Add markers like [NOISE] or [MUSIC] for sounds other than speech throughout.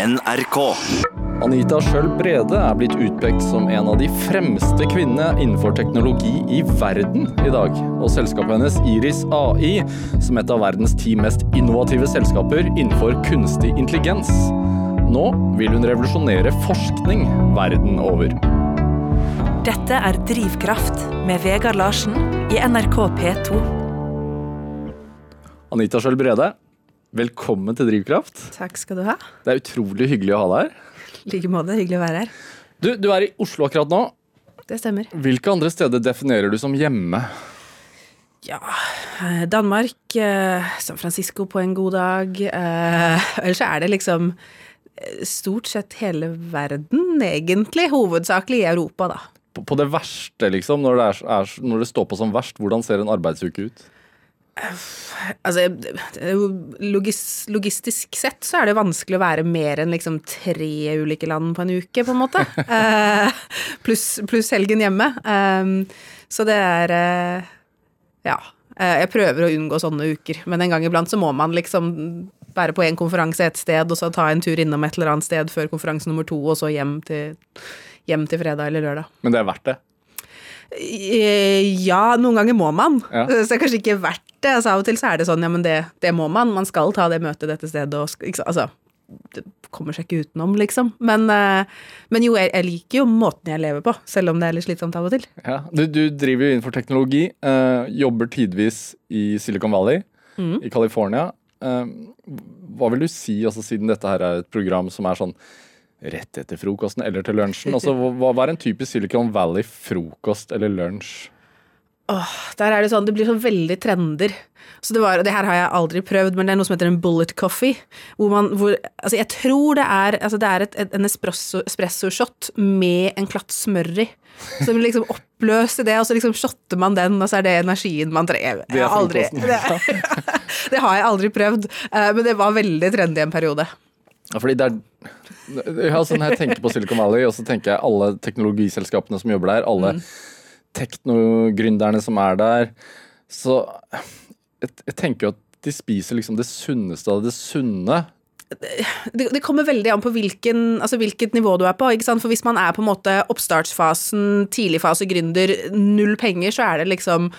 NRK. Anita Schjøll Brede er blitt utpekt som en av de fremste kvinnene innenfor teknologi i verden i dag. Og selskapet hennes Iris AI som et av verdens ti mest innovative selskaper innenfor kunstig intelligens. Nå vil hun revolusjonere forskning verden over. Dette er Drivkraft med Vegard Larsen i NRK P2. Anita Schjøll Brede, velkommen til Drivkraft. Takk skal du ha. Det er utrolig hyggelig å ha deg her. I like måte. Hyggelig å være her. Du, du er i Oslo akkurat nå. Det stemmer. Hvilke andre steder definerer du som hjemme? Ja eh, Danmark, eh, San Francisco på en god dag. Eh, [LAUGHS] ellers er det liksom stort sett hele verden, egentlig. Hovedsakelig i Europa, da. På, på det verste, liksom, når det, er, er, når det står på som verst, hvordan ser en arbeidsuke ut? Altså, logis, logistisk sett så er det vanskelig å være mer enn liksom tre ulike land på en uke, på en måte. [LAUGHS] Eh, Pluss plus helgen hjemme. Um, så det er eh, Ja. Eh, jeg prøver å unngå sånne uker, men en gang iblant så må man liksom være på en konferanse et sted, og så ta en tur innom et eller annet sted før konferanse nummer to, og så hjem til, hjem til fredag eller lørdag. Men det er verdt det. Eh, Ja, noen ganger må man. Ja. Så det er kanskje ikke verdt det. Altså, av og til så er det sånn, ja, men det, det må man. Man skal ta det møtet dette stedet. Og, altså, det kommer seg ikke utenom, liksom. Men, eh, men jo, jeg, jeg liker jo måten jeg lever på, selv om det er litt slitsomt av og til. Ja. Du, du driver jo innenfor teknologi, Øh, jobber tidvis i Silicon Valley i California. Uh, hva vil du si, altså, siden dette her er et program som er sånn rett etter frokosten eller til lunsjen? Altså, hva, hva er en typisk Silicon Valley-frokost eller lunsj? Der er det sånn, det blir sånn veldig trender. Så det, var, det her har jeg aldri prøvd, men det er noe som heter en bullet coffee. Hvor man, hvor, altså jeg tror det er, altså det er et, et, en espresso, espresso-shot med en klatt smør i. Så liksom oppløser det, og så liksom shotter man den, og så er det energien man trenger. Det det, [LAUGHS] det har jeg aldri prøvd, eh, men det var veldig trendy en periode. Fordi det er ja, Når jeg tenker på Silicon Valley, og så tenker jeg alle teknologiselskapene som jobber der, alle teknogründerne som er der, så jeg, jeg tenker jo at de spiser liksom det sunneste av det sunne. det, det kommer veldig an på hvilken, altså hvilket nivå du er på. For hvis man er på en måte oppstartsfasen, tidligfase gründer, null penger, så er det liksom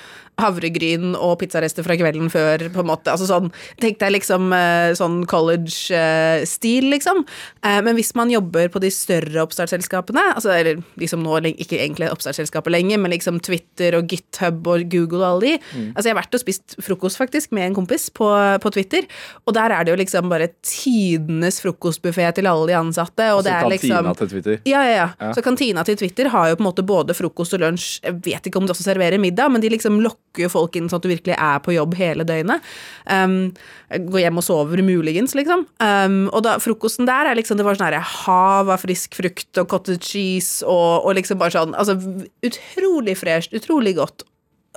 havregryn og pizzarester fra kvelden før, på en måte. Altså sånn, tenk deg liksom eh, sånn college-stil, liksom. Eh, Men hvis man jobber på de større oppstartsselskapene, altså, eller de som nå ikke egentlig er oppstartsselskaper lenger, men liksom Twitter og GitHub og Google og alle de. Altså, jeg har vært og spist frokost, faktisk, med en kompis på, på Twitter, og der er det jo liksom bare tidenes frokostbuffé til alle de ansatte, og det Altså er liksom kantina til Twitter. ja, ja, ja, Ja. Så kantina til Twitter har jo på en måte både frokost og lunsj. Jeg vet ikke om de også serverer middag, men de liksom lokker jo folk inn sånn at du virkelig er på jobb hele døgnet. Um, gå hjem og sover muligens, liksom. Um, og da frokosten der er liksom Det var sånn her hav av frisk frukt og cottage cheese og, og liksom bare sånn Altså utrolig fresht, utrolig godt.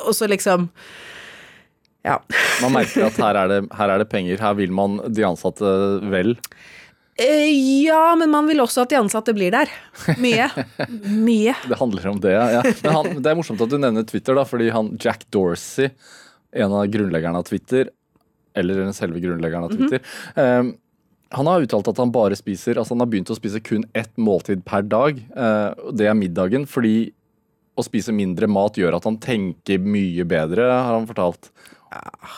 Og så liksom Ja. Man merker at her er, det, her er det penger, her vil man de ansatte vel. Eh, ja, men man vil også at de ansatte blir der. Mye. [LAUGHS] Mye. Det handler om det, ja. Han, det er morsomt at du nevner Twitter, da, fordi han Jack Dorsey, en av grunnleggerne av Twitter, eller den selve grunnleggeren av Twitter, eh, han har uttalt at han bare spiser Altså han har begynt å spise kun ett måltid per dag. Uh, det er middagen, fordi å spise mindre mat gjør at han tenker mye bedre, har han fortalt.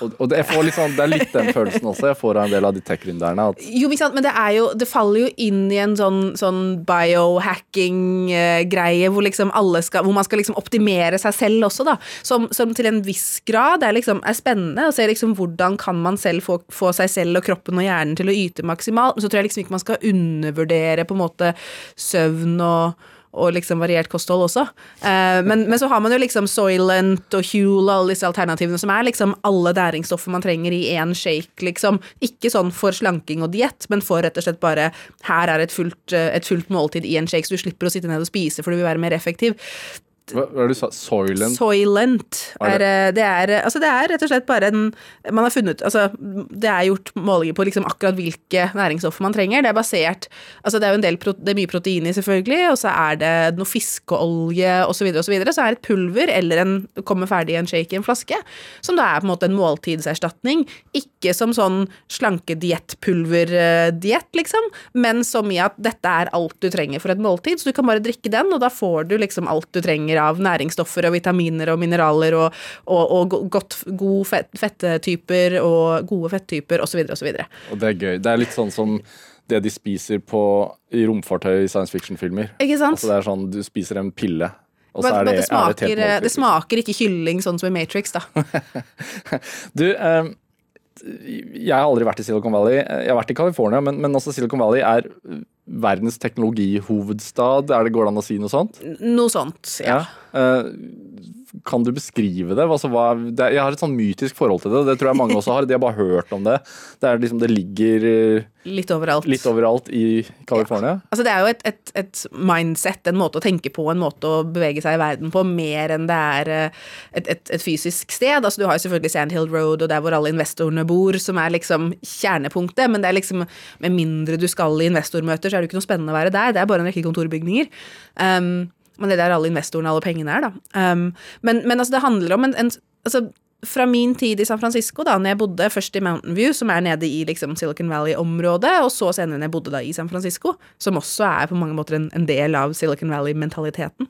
Og, og det, sånn, det er litt den følelsen også jeg får av en del av de tech-gründerne. Jo, men det er jo Det faller jo inn i en sånn, sånn biohacking-greie hvor liksom Hvor man skal liksom optimere seg selv også, da. Som, som til en viss grad er liksom er spennende å se liksom hvordan kan man selv få, få seg selv og kroppen og hjernen til å yte maksimalt. Men så tror jeg liksom ikke man skal undervurdere på en måte søvn og og liksom variert kosthold også. Eh, men, men så har man jo liksom Soylent og Huel og alle disse alternativene som er liksom alle næringsstoffer man trenger i én shake, liksom. Ikke sånn for slanking og diett, men for rett og slett bare her er et fullt, eh, et fullt måltid i en shake, så du slipper å sitte ned og spise for du vil være mer effektiv. Hva hva er det du sa? Soylent? Soylent. Er eh, det, er, eh, altså det er rett og slett bare en Man har funnet Altså, det er gjort målinger på liksom akkurat hvilke næringsstoffer man trenger. Det er basert Altså, det er jo en del Det er mye protein i, selvfølgelig, og så er det noe fiskeolje osv., og så, videre, og så, er det et pulver eller en kommer ferdig i en shake i en flaske, som da er på en måte en måltidserstatning. Ikke som sånn slankediett-pulverdiett, liksom, men som i at dette er alt du trenger for et måltid, så du kan bare drikke den, og da får du liksom alt du trenger av næringsstoffer og vitaminer og mineraler og, og, og godt, gode fett, fettetyper og gode fettyper osv. osv. Og det er gøy. Det er litt sånn som det de spiser på, i romfartøy i science fiction-filmer. Ikke sant? Altså det er sånn, Du spiser en pille, og så er det, det, smaker, er det det smaker ikke kylling sånn som i Matrix, da. [LAUGHS] Du, eh, jeg har aldri vært i Silicon Valley. Jeg har vært i California, men, men også Silicon Valley er verdens teknologihovedstad. Er det Går det an å si noe sånt? Noe sånt, ja. Eh, kan du beskrive det? Altså, hva, det? Jeg har et sånn mytisk forhold til det. Det tror jeg mange også har. De har bare hørt om det. Det, er liksom, det ligger eh, Litt overalt. litt overalt i California. Altså det er jo et, et, et mindset, en måte å tenke på, en måte å bevege seg i verden på, mer enn det er eh, et, et, et fysisk sted. Altså Du har jo selvfølgelig Sand Hill Road og der hvor alle investorene bor, som er liksom kjernepunktet, men det er liksom med mindre du skal i investormøter, er det jo ikke noe spennende å være der. Det er bare en rekke kontorbygninger. Um, men det er der alle investorene og alle pengene er, da. Um, men, men altså, det handler om en, en altså, fra min tid i San Francisco, da når jeg bodde først i Mountain View, som er nede i liksom, Silicon Valley-området, og så senere når jeg bodde da i San Francisco, som også er på mange måter en, en del av Silicon Valley-mentaliteten.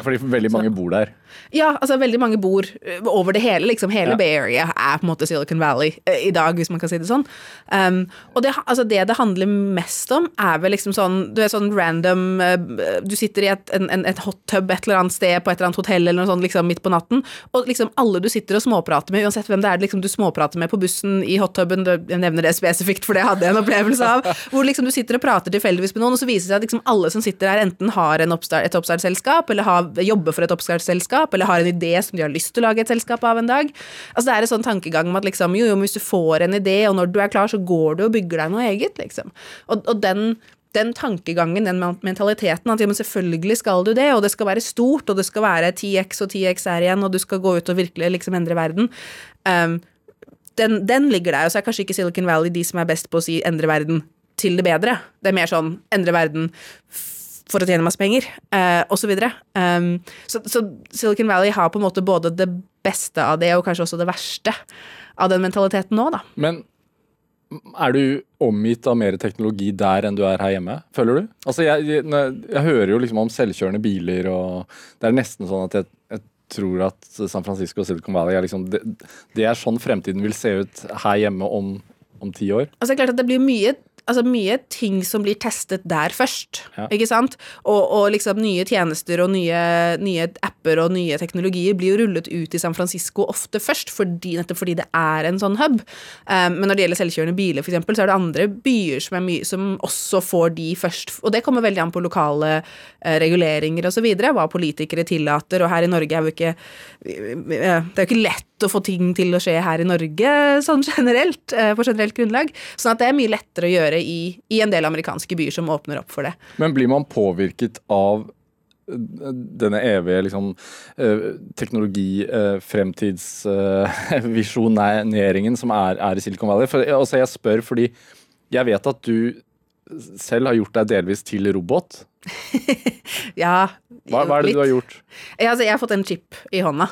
Fordi veldig mange bor der. Ja, altså veldig mange bor over det hele, liksom. Hele Ja. Bay Area er på en måte Silicon Valley i dag, hvis man kan si det sånn. Um, og det, altså det det handler mest om, er vel liksom sånn Du er sånn random ø, Du sitter i et, en, en, et hot tub et eller annet sted på et eller annet hotell eller noe sånt liksom midt på natten, og liksom alle du sitter og småprater med, uansett hvem det er liksom du småprater med på bussen i hot tuben, jeg nevner det spesifikt, for det hadde jeg en opplevelse av, [LAUGHS] hvor liksom du sitter og prater tilfeldigvis med noen, og så viser det seg at liksom alle som sitter her, enten har en oppstart, et oppstartsselskap, eller har, jobber for et oppstartsselskap, eller har en idé som de har lyst til å lage et selskap av en dag. Altså Det er en sånn tankegang om at liksom, jo, jo, hvis du får en idé, og når du er klar, så går du og bygger deg noe eget, liksom. Og, og den den tankegangen, den mentaliteten, at ja, selvfølgelig skal du det, og det skal være stort, og det skal være 10x og 10x er igjen, og du skal gå ut og virkelig liksom endre verden. Um, den, den ligger der, og så er kanskje ikke Silicon Valley de som er best på å si endre verden til det bedre. Det er mer sånn endre verden for å tjene masse penger, uh, videre. Um, så, så Silicon Valley har på en måte både det beste av det, og kanskje også det verste av den mentaliteten nå, da. Men er du omgitt av mer teknologi der enn du er her hjemme, føler du? Altså, jeg, jeg, jeg hører jo liksom om selvkjørende biler, og det er nesten sånn at jeg, jeg tror at San Francisco og Silicon Valley er liksom det, det er sånn fremtiden vil se ut her hjemme om, om ti år. Altså, det er klart at det blir mye Altså mye ting som blir testet der først, Ja. ikke sant? Og, og liksom nye tjenester og nye, nye apper og nye teknologier blir jo rullet ut i San Francisco ofte først, fordi, nettopp fordi det er en sånn hub. Um, men når det gjelder selvkjørende biler, for eksempel, så er det andre byer som, mye, som også får de først. Og det kommer veldig an på lokale uh, reguleringer videre, hva politikere tillater, og her i Norge er jo ikke eh, Det er jo ikke lett å få ting til å skje her i Norge sånn generelt, eh, på generelt grunnlag. Sånn at det er mye lettere å gjøre i, i en del amerikanske byer som åpner opp for det. Men blir man påvirket av eh, denne evige liksom, eh, teknologi, eh, fremtidsvisjoneringen [LAUGHS] som er, er i Silicon Valley? For, altså, jeg spør fordi jeg vet at du selv har gjort deg delvis til robot. [LAUGHS] Ja, Hva, hva er det litt. du har gjort? Jeg, altså, jeg har fått en chip i hånda,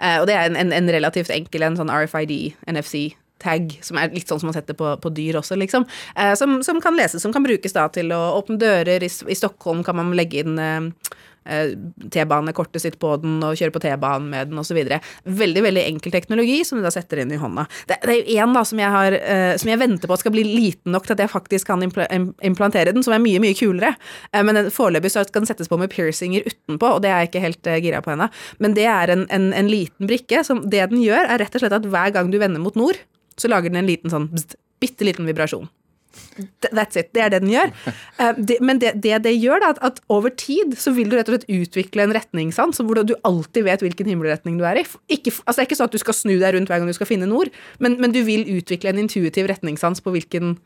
eh, og det er en, en, en relativt enkel, en sånn RFID, NFC. Tag, som er litt sånn som man setter på, på dyr også, liksom. Eh, som, som kan leses, som kan brukes da til å åpne dører. I, i Stockholm kan man legge inn eh, T-banekortet sitt på den og kjøre på T-banen med den osv. Veldig veldig enkel teknologi som du da setter inn i hånda. Det, det er jo én da som jeg, eh, som jeg venter på at skal bli liten nok til at jeg faktisk kan impl implantere den, som er mye mye kulere. Eh, men foreløpig så skal den settes på med piercinger utenpå, og det er jeg ikke helt eh, gira på ennå. Men det er en, en, en liten brikke som det den gjør, er rett og slett at hver gang du vender mot nord, så lager den en liten sånn bzz, bitte liten vibrasjon. Th- That's it. Det er det den gjør. [LAUGHS] Eh, men det, det det gjør, da, at, at over tid så vil du rett og slett utvikle en retningssans hvor du alltid vet hvilken himmelretning du er i. Ikke, altså det er ikke sånn at du skal snu deg rundt hver gang du skal finne nord, men, men du vil utvikle en intuitiv retningssans på hvilken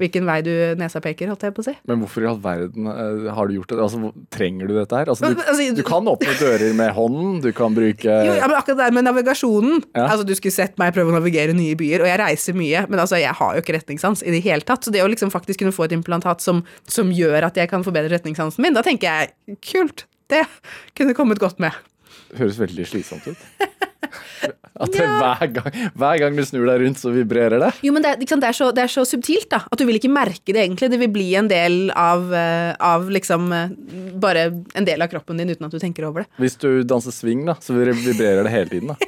hvilken vei du nesa peker, holdt jeg på å si. Men hvorfor i all verden eh, har du gjort det? Altså, trenger du dette her? Altså, du, [LAUGHS] Altså, du kan åpne dører med hånden, du kan bruke Jo, ja, men akkurat det med navigasjonen Ja. Altså, Du skulle sett meg prøve å navigere nye byer, og jeg reiser mye, men altså, jeg har jo ikke retningssans i det hele tatt. Så det å liksom faktisk kunne få et implantat som, som gjør at jeg kan forbedre retningssansen min, da tenker jeg kult. Det kunne kommet godt med. Høres veldig slitsomt ut. [LAUGHS] At det hver, gang, hver gang du snur deg rundt, så vibrerer det. Jo, men det, er- det, er så, det er så subtilt, da. At du vil ikke merke det egentlig. Det vil bli en del av, eh, av liksom eh, Bare en del av kroppen din uten at du tenker over det. Hvis du danser swing, da, så vibrerer det hele tiden. da. [LAUGHS]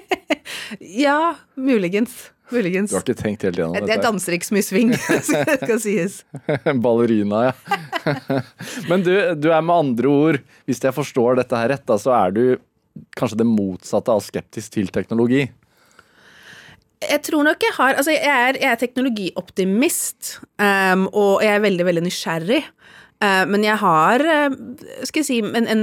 Ja, muligens. Muligens. Du har ikke tenkt helt gjennom dette? jeg danser ikke så mye swing, [LAUGHS] det skal sies. [LAUGHS] Ballerina, ja. Men du, du er med andre ord, hvis jeg forstår dette her rett, da, så er du kanskje det motsatte av skeptisk til teknologi. Jeg tror nok jeg har Altså, jeg er, jeg er teknologioptimist, um, og jeg er veldig, veldig nysgjerrig. Uh, men jeg har uh, skal jeg si, en, en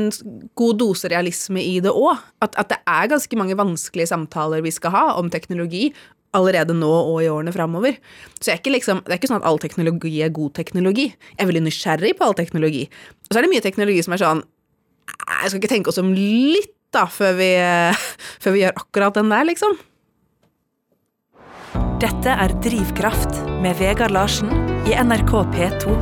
god dose realisme i det òg. At, at det er ganske mange vanskelige samtaler vi skal ha om teknologi allerede nå og i årene framover. Så er liksom, det er ikke sånn at all teknologi er god teknologi. Jeg er veldig nysgjerrig på all teknologi. Og så er det mye teknologi som er sånn Jeg skal ikke tenke oss om litt, da, før vi, [LAUGHS] før vi gjør akkurat den der, liksom. Dette er Drivkraft med Vegard Larsen i NRK P2.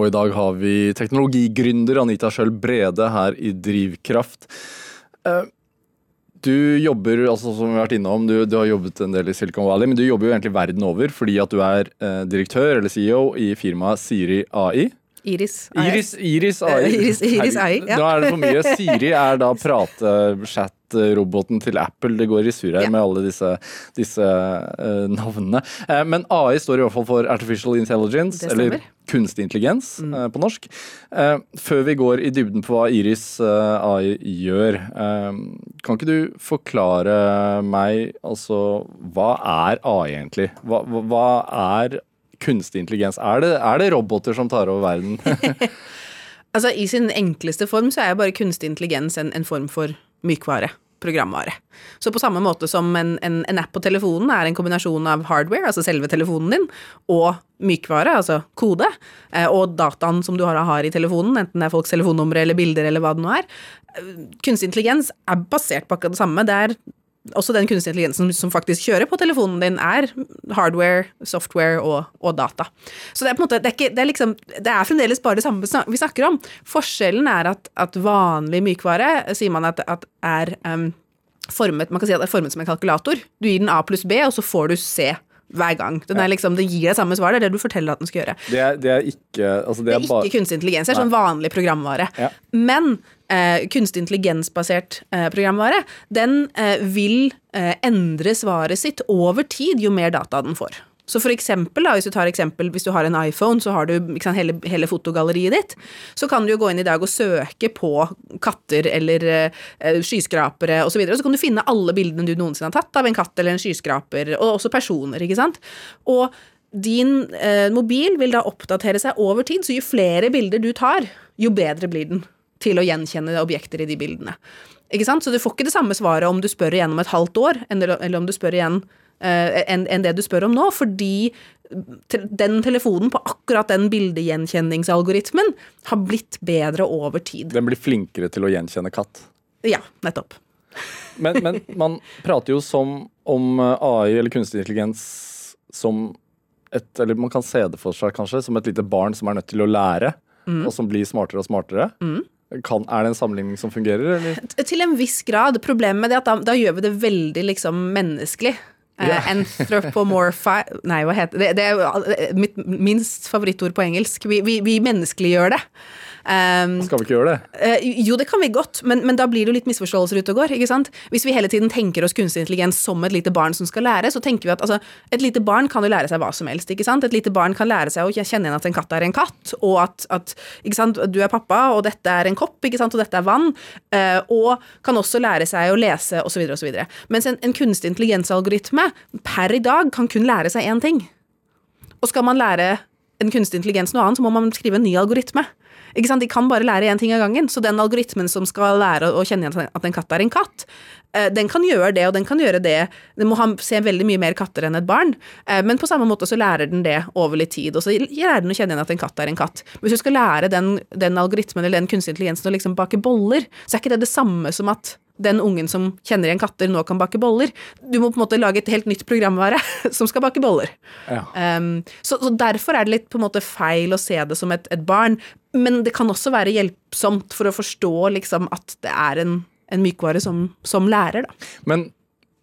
Og i dag har vi teknologigründer Anita Schjøll Brede her i Drivkraft. Eh, Du jobber, altså som vi har vært innom, du, du har jobbet en del i Silicon Valley, men du jobber jo egentlig verden over fordi at du er eh, direktør eller CEO i firmaet Siri AI. Iris. Iris, Iris AI. Eh, Iris- Iris AI, ja. Da er det for mye. Siri er da pratechat-roboten til Apple. Det går i surr her Ja. med alle disse, disse uh, navnene. Uh, men AI står i hvert fall for Artificial Intelligence. Mm. eller kunstig intelligens eh, på norsk. Før vi går i dybden på hva Iris AI gjør, kan ikke du forklare meg altså hva er AI egentlig? Hva, hva er kunstig intelligens? Er det, er det roboter som tar over verden? [LAUGHS] [LAUGHS] Altså, I sin enkleste form så er bare kunstig intelligens en, en form for mykvare. Programvare. Så på samme måte som en, en, en app på telefonen er en kombinasjon av hardware, altså selve telefonen din, og mykvare, altså kode, eh, og dataen som du har, har i telefonen, enten det er folks telefonnumre eller bilder eller hva det nå er. Eh, Kunstig intelligens er basert på akkurat det samme. Det er også den kunstige intelligensen som faktisk kjører på telefonen din, er hardware, software og, og data. Så det er på en måte, det er, ikke, det er liksom, det er fremdeles bare det samme vi snakker om. Forskjellen er at, at vanlig mykvare sier man at, at er um, formet, man kan si at det er formet som en kalkulator. Du gir den A pluss B, og så får du C hver gang. Den, er liksom, den gir deg samme svar, det er det du forteller at den skal gjøre. Det er, det er ikke altså det Det er er bare, ikke kunstig intelligens, det er sånn vanlig programvare. Ja. Men eh, kunstig intelligensbasert eh, programvare, den eh, vil eh, endre svaret sitt over tid jo mer data den får. Så for eksempel, da, hvis du tar eksempel, hvis du har en iPhone, så har du sant, hele, hele fotogalleriet ditt, så kan du jo gå inn i dag og søke på katter eller eh, skyskrapere osv., og, så og så kan du finne alle bildene du noensinne har tatt av en katt eller en skyskraper, og også personer, ikke sant. Og din eh, mobil vil da oppdatere seg over tid, så jo flere bilder du tar, jo bedre blir den til å gjenkjenne objekter i de bildene. Ikke sant? Så du får ikke det samme svaret om du spør igjen om et halvt år, eller, om du spør igjen enn en det du spør om nå, fordi den telefonen på akkurat den bildegjenkjenningsalgoritmen har blitt bedre over tid. den blir flinkere til å gjenkjenne katt. Ja, nettopp. Men, men man prater jo som om eh, AI eller kunstig intelligens som et Eller man kan se det for seg kanskje som et lite barn som er nødt til å lære, Mm. og som blir smartere og smartere. Kan, er det en sammenligning som fungerer, eller? Til en viss grad. Problemet med det er at da, da gjør vi det veldig liksom menneskelig. Ja. Uh, anthropomorphi... Nei, hva heter det? Det er eh, mitt minst favorittord på engelsk. Vi, vi, vi menneskeliggjør det. Um, Skal vi ikke gjøre det? Uh, jo, det kan vi godt, men, men da blir det jo litt misforståelser ute og går. ikke sant? Hvis vi hele tiden tenker oss kunstig intelligens som et lite barn som skal lære, så tenker vi at altså, et lite barn kan jo lære seg hva som helst. ikke sant? Et lite barn kan lære seg å kjenne igjen at en katt er en katt, og at, at ikke sant, du er pappa, og dette er en kopp, ikke sant, og dette er vann. Uh, og kan også lære seg å lese, osv., osv. Mens en, en kunstig intelligensalgoritme per i dag kan kun lære seg én ting. Og skal man lære en kunstig intelligens noe annet, så må man skrive en ny algoritme. De kan bare lære én ting av gangen. Så den algoritmen som skal lære å kjenne igjen at en katt er en katt, eh, den kan gjøre det, og den kan gjøre det. Den må se veldig mye mer katter enn et barn, eh, men på samme måte så lærer den det over litt tid. Og så lærer den å kjenne igjen at en katt er en katt. Hvis du skal lære den, den algoritmen eller den kunstig intelligensen å liksom bake boller, så er ikke det det samme som at den ungen som kjenner igjen katter, nå kan bake boller. Du må på en måte lage et helt nytt programvare [LAUGHS] som skal bake boller. Ja. Um, så, så, derfor er det litt på en måte feil å se det som et, et, barn, men det kan også være hjelpsomt for å forstå liksom at det er en, en mykvare som, som lærer, da. Men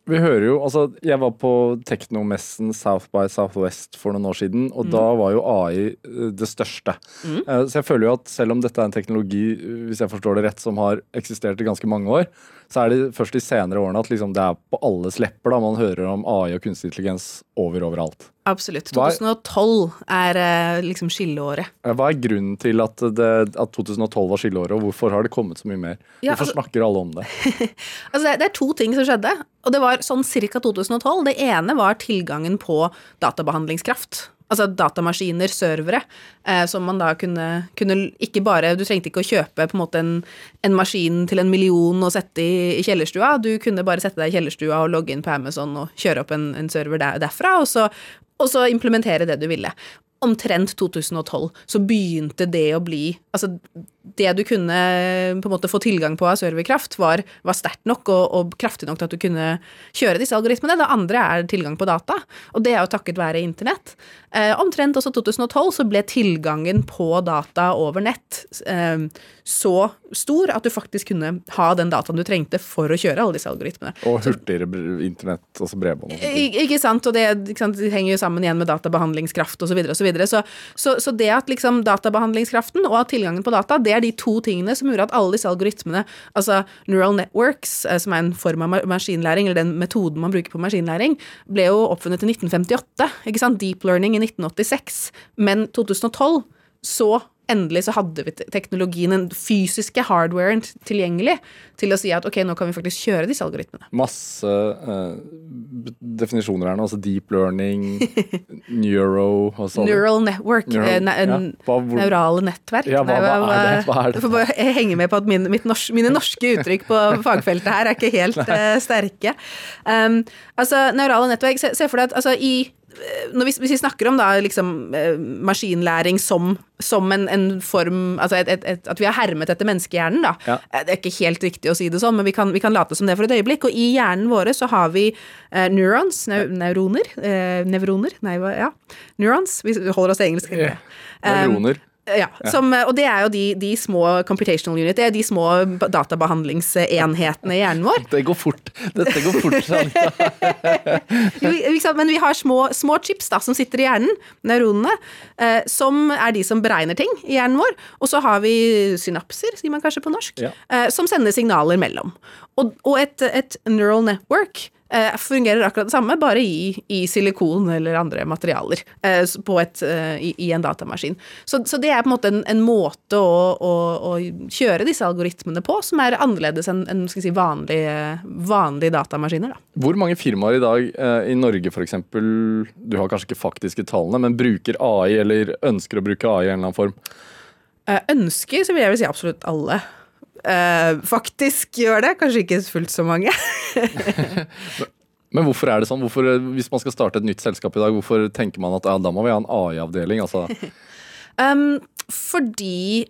vi hører jo, altså Jeg var på teknomessen South by Southwest for noen år siden, og mm. da var jo AI eh, det største. Mm. Eh, så jeg føler jo at selv om dette er en teknologi hvis jeg forstår det rett, som har eksistert i ganske mange år, så er det først de senere årene at liksom det er på alles lepper da man hører om AI og kunstig intelligens over overalt. Absolutt. 2012 er eh, liksom skilleåret. Hva er grunnen til at, det, at 2012 var skilleåret, og hvorfor har det kommet så mye mer? Ja, hvorfor altså, snakker alle om det? [LAUGHS] altså, det er to ting som skjedde, og det var sånn ca. 2012. Det ene var tilgangen på databehandlingskraft altså datamaskiner, servere, eh, som man da kunne, kunne, ikke bare Du trengte ikke å kjøpe på en måte en, en maskin til en million og sette i, i, kjellerstua. Du kunne bare sette deg i kjellerstua og logge inn på Amazon og kjøre opp en, en server der, derfra, og så, og så implementere det du ville omtrent 2012 så begynte det å bli Altså, det du kunne på en måte få tilgang på av serverkraft, var, var sterkt nok og, og, kraftig nok til at du kunne kjøre disse algoritmene. Det andre er tilgang på data, og det er jo takket være internett. Eh, omtrent også 2012 så ble tilgangen på data over nett eh, så stor at du faktisk kunne ha den dataen du trengte for å kjøre alle disse algoritmene. Og hurtigere internett, altså bredbånd. Ikke sant, og det, sant, det, henger jo sammen igjen med databehandlingskraft osv. Så, videre, og så, videre. så, så, så det at liksom databehandlingskraften og tilgangen på data, det er de to tingene som gjorde at alle disse algoritmene, altså neural networks, eh, som er en form av maskinlæring, eller den metoden man bruker på maskinlæring, ble jo oppfunnet i 1958. ikke sant, Deep learning i 1986. Men 2012 så endelig så hadde vi teknologien, den fysiske hardwaren tilgjengelig til å si at ok, nå kan vi faktisk kjøre disse algoritmene. Masse uh, definisjoner her nå, altså deep learning, [LAUGHS] neuro. Neural network. Neural, ne ja. hva, hvor, neurale nettverk. Ja, hva, hva, er det? Hva er det? Du får bare henge med på at min, norsk, mine norske uttrykk på [LAUGHS] fagfeltet her er ikke helt uh, sterke. Um, altså, neurale nettverk, se, se for deg at altså, i vi, hvis vi snakker om da liksom eh, maskinlæring som, som en, en, form Altså et, et, et, at vi har hermet etter menneskehjernen, da. Ja. Eh, det er ikke helt riktig å si det sånn, men vi kan, vi kan, late som det for et øyeblikk. Og i hjernen våre så har vi uh, neurons, ne neuroner, uh, nevroner, nei, ja. Neurons. Vi holder oss til engelsk. Neuroner. Nevroner. Ja, som, og det er jo de, de, små computational unit, det er de små databehandlingsenhetene i hjernen vår. Det går fort. Dette går fort, [LAUGHS] jo, Men vi har små, små, chips da, som sitter i hjernen, neuronene, eh, som er de som beregner ting i hjernen vår. Og så har vi synapser, sier man kanskje på norsk, ja. eh, som sender signaler mellom. Og, og et, et neural network fungerer akkurat det samme, bare i, i silikon eller andre materialer eh, et, eh, i, i, en datamaskin. Så, så, det er på en måte en, en måte å, å, å, kjøre disse algoritmene på som er annerledes enn en, si, vanlige, vanlige, datamaskiner. Da. Hvor mange firmaer i dag eh, i Norge f.eks., du har kanskje ikke faktiske tallene, men bruker AI eller ønsker å bruke AI i en eller annen form? Eh, ønsker, så vil jeg vel si absolutt alle uh, faktisk gjør det. Kanskje ikke fullt så mange. [LAUGHS] Men hvorfor er det sånn? Hvorfor, hvis man skal starte et nytt selskap i dag, hvorfor tenker man at ja, da må vi ha en AI-avdeling? Altså? [LAUGHS] um, fordi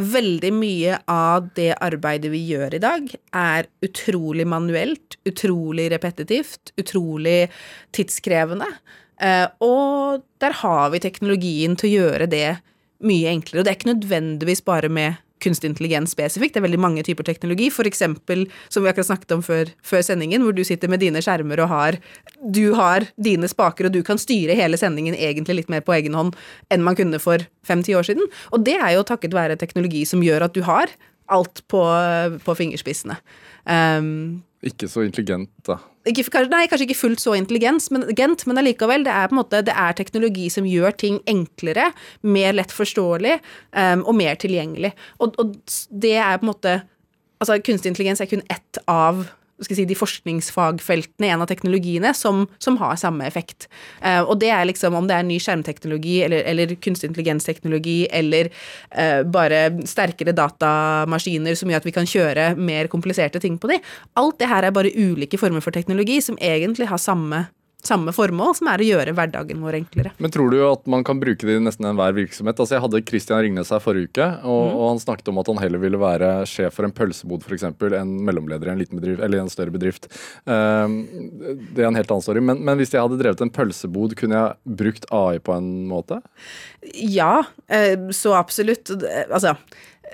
veldig mye av det arbeidet vi gjør i dag, er utrolig manuelt, utrolig repetitivt, utrolig tidskrevende. Uh, og der har vi teknologien til å gjøre det mye enklere. Og det er ikke nødvendigvis bare med kunstig intelligens spesifikt. Det er veldig mange typer teknologi. For eksempel, som vi akkurat snakket om før, før, sendingen, hvor du sitter med dine skjermer og har Du har dine spaker, og du kan styre hele sendingen egentlig litt mer på egen hånd enn man kunne for fem-ti år siden. Og det er jo takket være teknologi som gjør at du har alt på, på fingerspissene. Um, ikke så intelligent, da. Ikke, nei, kanskje ikke fullt så intelligent, men, gent, allikevel. Det er måte, det er teknologi som gjør ting enklere, mer lett forståelig um, og mer tilgjengelig. Og, og, det er på en måte Altså, kunstig intelligens er kun ett av si, de forskningsfagfeltene en av teknologiene som, som har samme effekt. Eh, og det er liksom om det er ny skjermteknologi eller, eller kunstig intelligensteknologi eller eh, bare sterkere datamaskiner som gjør at vi kan kjøre mer kompliserte ting på de. Alt det her er bare ulike former for teknologi som egentlig har samme samme formål, som er å gjøre hverdagen vår enklere. Men tror du at man kan bruke det i nesten enhver virksomhet? Altså Jeg hadde Christian Ringnes her forrige uke, og, mm. og, han snakket om at han heller ville være sjef for en pølsebod f.eks. enn mellomleder i en liten bedrift, eller en større bedrift. Um, det er en helt annen story. Men, men, hvis jeg hadde drevet en pølsebod, kunne jeg brukt AI på en måte? Ja, eh, så absolutt. Altså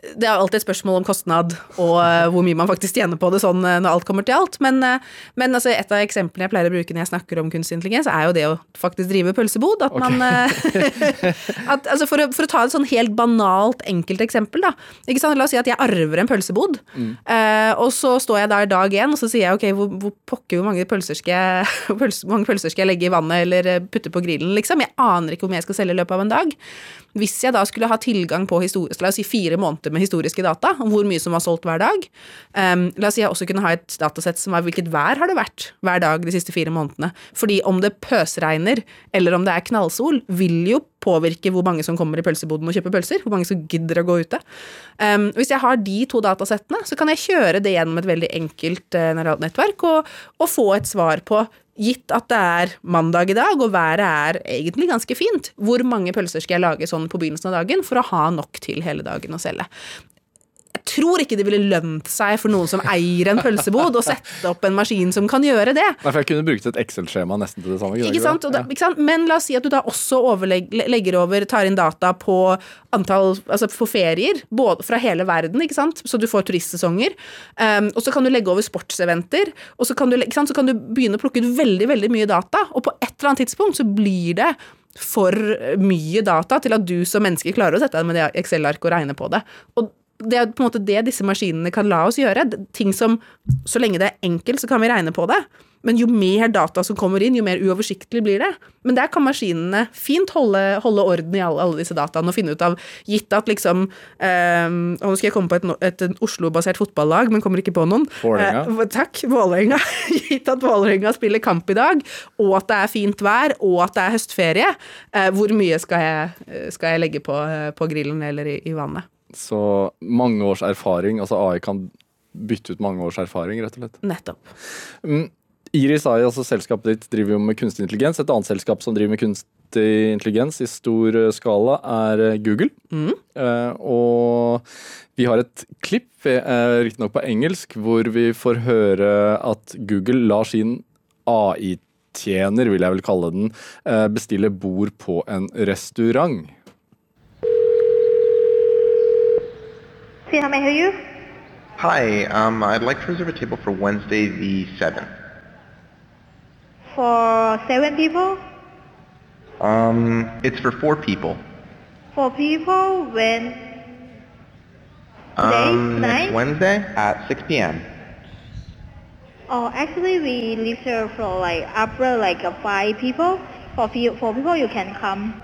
det er alltid et spørsmål om kostnad og uh, hvor mye man faktisk tjener på det sånn uh, når alt kommer til alt. Men, uh, men altså, et av eksemplene jeg pleier å bruke når jeg snakker om kunstig intelligens, er jo det å faktisk drive pølsebod. At okay. man [LAUGHS] at, altså for, å, for, å, ta et sånn helt banalt, enkelt eksempel, da. La oss si at jeg arver en pølsebod, mm. og så står jeg der dag én, og så sier jeg ok, hvor, hvor pokker, hvor mange pølser skal jeg [LAUGHS] hvor mange pølser skal jeg legge i vannet eller putte på grillen, liksom. Jeg aner ikke hvor mye jeg skal selge i løpet av en dag. Hvis jeg da skulle ha tilgang på la oss si fire måneder med historiske data, om hvor mye som var solgt hver dag um, La oss si jeg også kunne ha et datasett som var hvilket vær har det vært hver dag de siste fire månedene. Fordi om det pøsregner, eller om det er knallsol, vil jo påvirke hvor mange som kommer i pølseboden og kjøper pølser. Hvor mange som gidder å gå ute. Um, hvis jeg har de to datasettene, så kan jeg kjøre det gjennom et veldig enkelt uh, nettverk og, og få et svar på Gitt at det er mandag i dag, og været er egentlig ganske fint, hvor mange pølser skal jeg lage sånn på begynnelsen av dagen for å ha nok til hele dagen å selge? Tror ikke det ville lønt seg for noen som eier en pølsebod, å sette opp en maskin som kan gjøre det. Nei, for jeg kunne brukt et Excel-skjema nesten til det samme. Ikke sant? Da, ikke sant? Men la oss si at du da også legger over, tar inn data på antall Altså på ferier, både fra hele verden, ikke sant, så du får turistsesonger. Um, og så kan du legge over sportseventer, og så kan, du, så kan du begynne å plukke ut veldig, veldig mye data, og på et eller annet tidspunkt så blir det for mye data til at du som menneske klarer å sette deg med det Excel-arket og regne på det. Og det er på en måte det disse maskinene kan la oss gjøre. Ting som Så lenge det er enkelt, så kan vi regne på det. Men jo mer data som kommer inn, jo mer uoversiktlig blir det. Men der kan maskinene fint holde, holde orden i alle, alle, disse dataene og finne ut av Gitt at liksom eh, Og nå skal jeg komme på et, et, Oslo-basert fotballag, men kommer ikke på noen. Vålerenga. Eh, takk, Vålerenga. [LAUGHS] Gitt at Vålerenga spiller kamp i dag, og at det er fint vær, og at det er høstferie, eh, hvor mye skal jeg, skal jeg legge på, eh, på grillen eller i, i vannet? Så mange års erfaring, altså AI kan bytte ut mange års erfaring, rett og slett. Nettopp. Mm, Iris AI, altså selskapet ditt, driver jo med kunstig intelligens. Et annet selskap som driver med kunstig intelligens i stor eh, skala, er eh, Google. Mm. Uh, og vi har et klipp, uh, riktignok på engelsk, hvor vi får høre at Google lar sin AI-tjener, vil jeg vel kalle den, uh, bestille bord på en restaurant. See how may I help you? Hi, um, I'd like to reserve a table for Wednesday the 7th. For seven people? Um, it's for four people. Four people when? Today? Um, Tonight? Wednesday at 6 p.m. Oh, actually we here for like after like uh, five people. For few, four people you can come.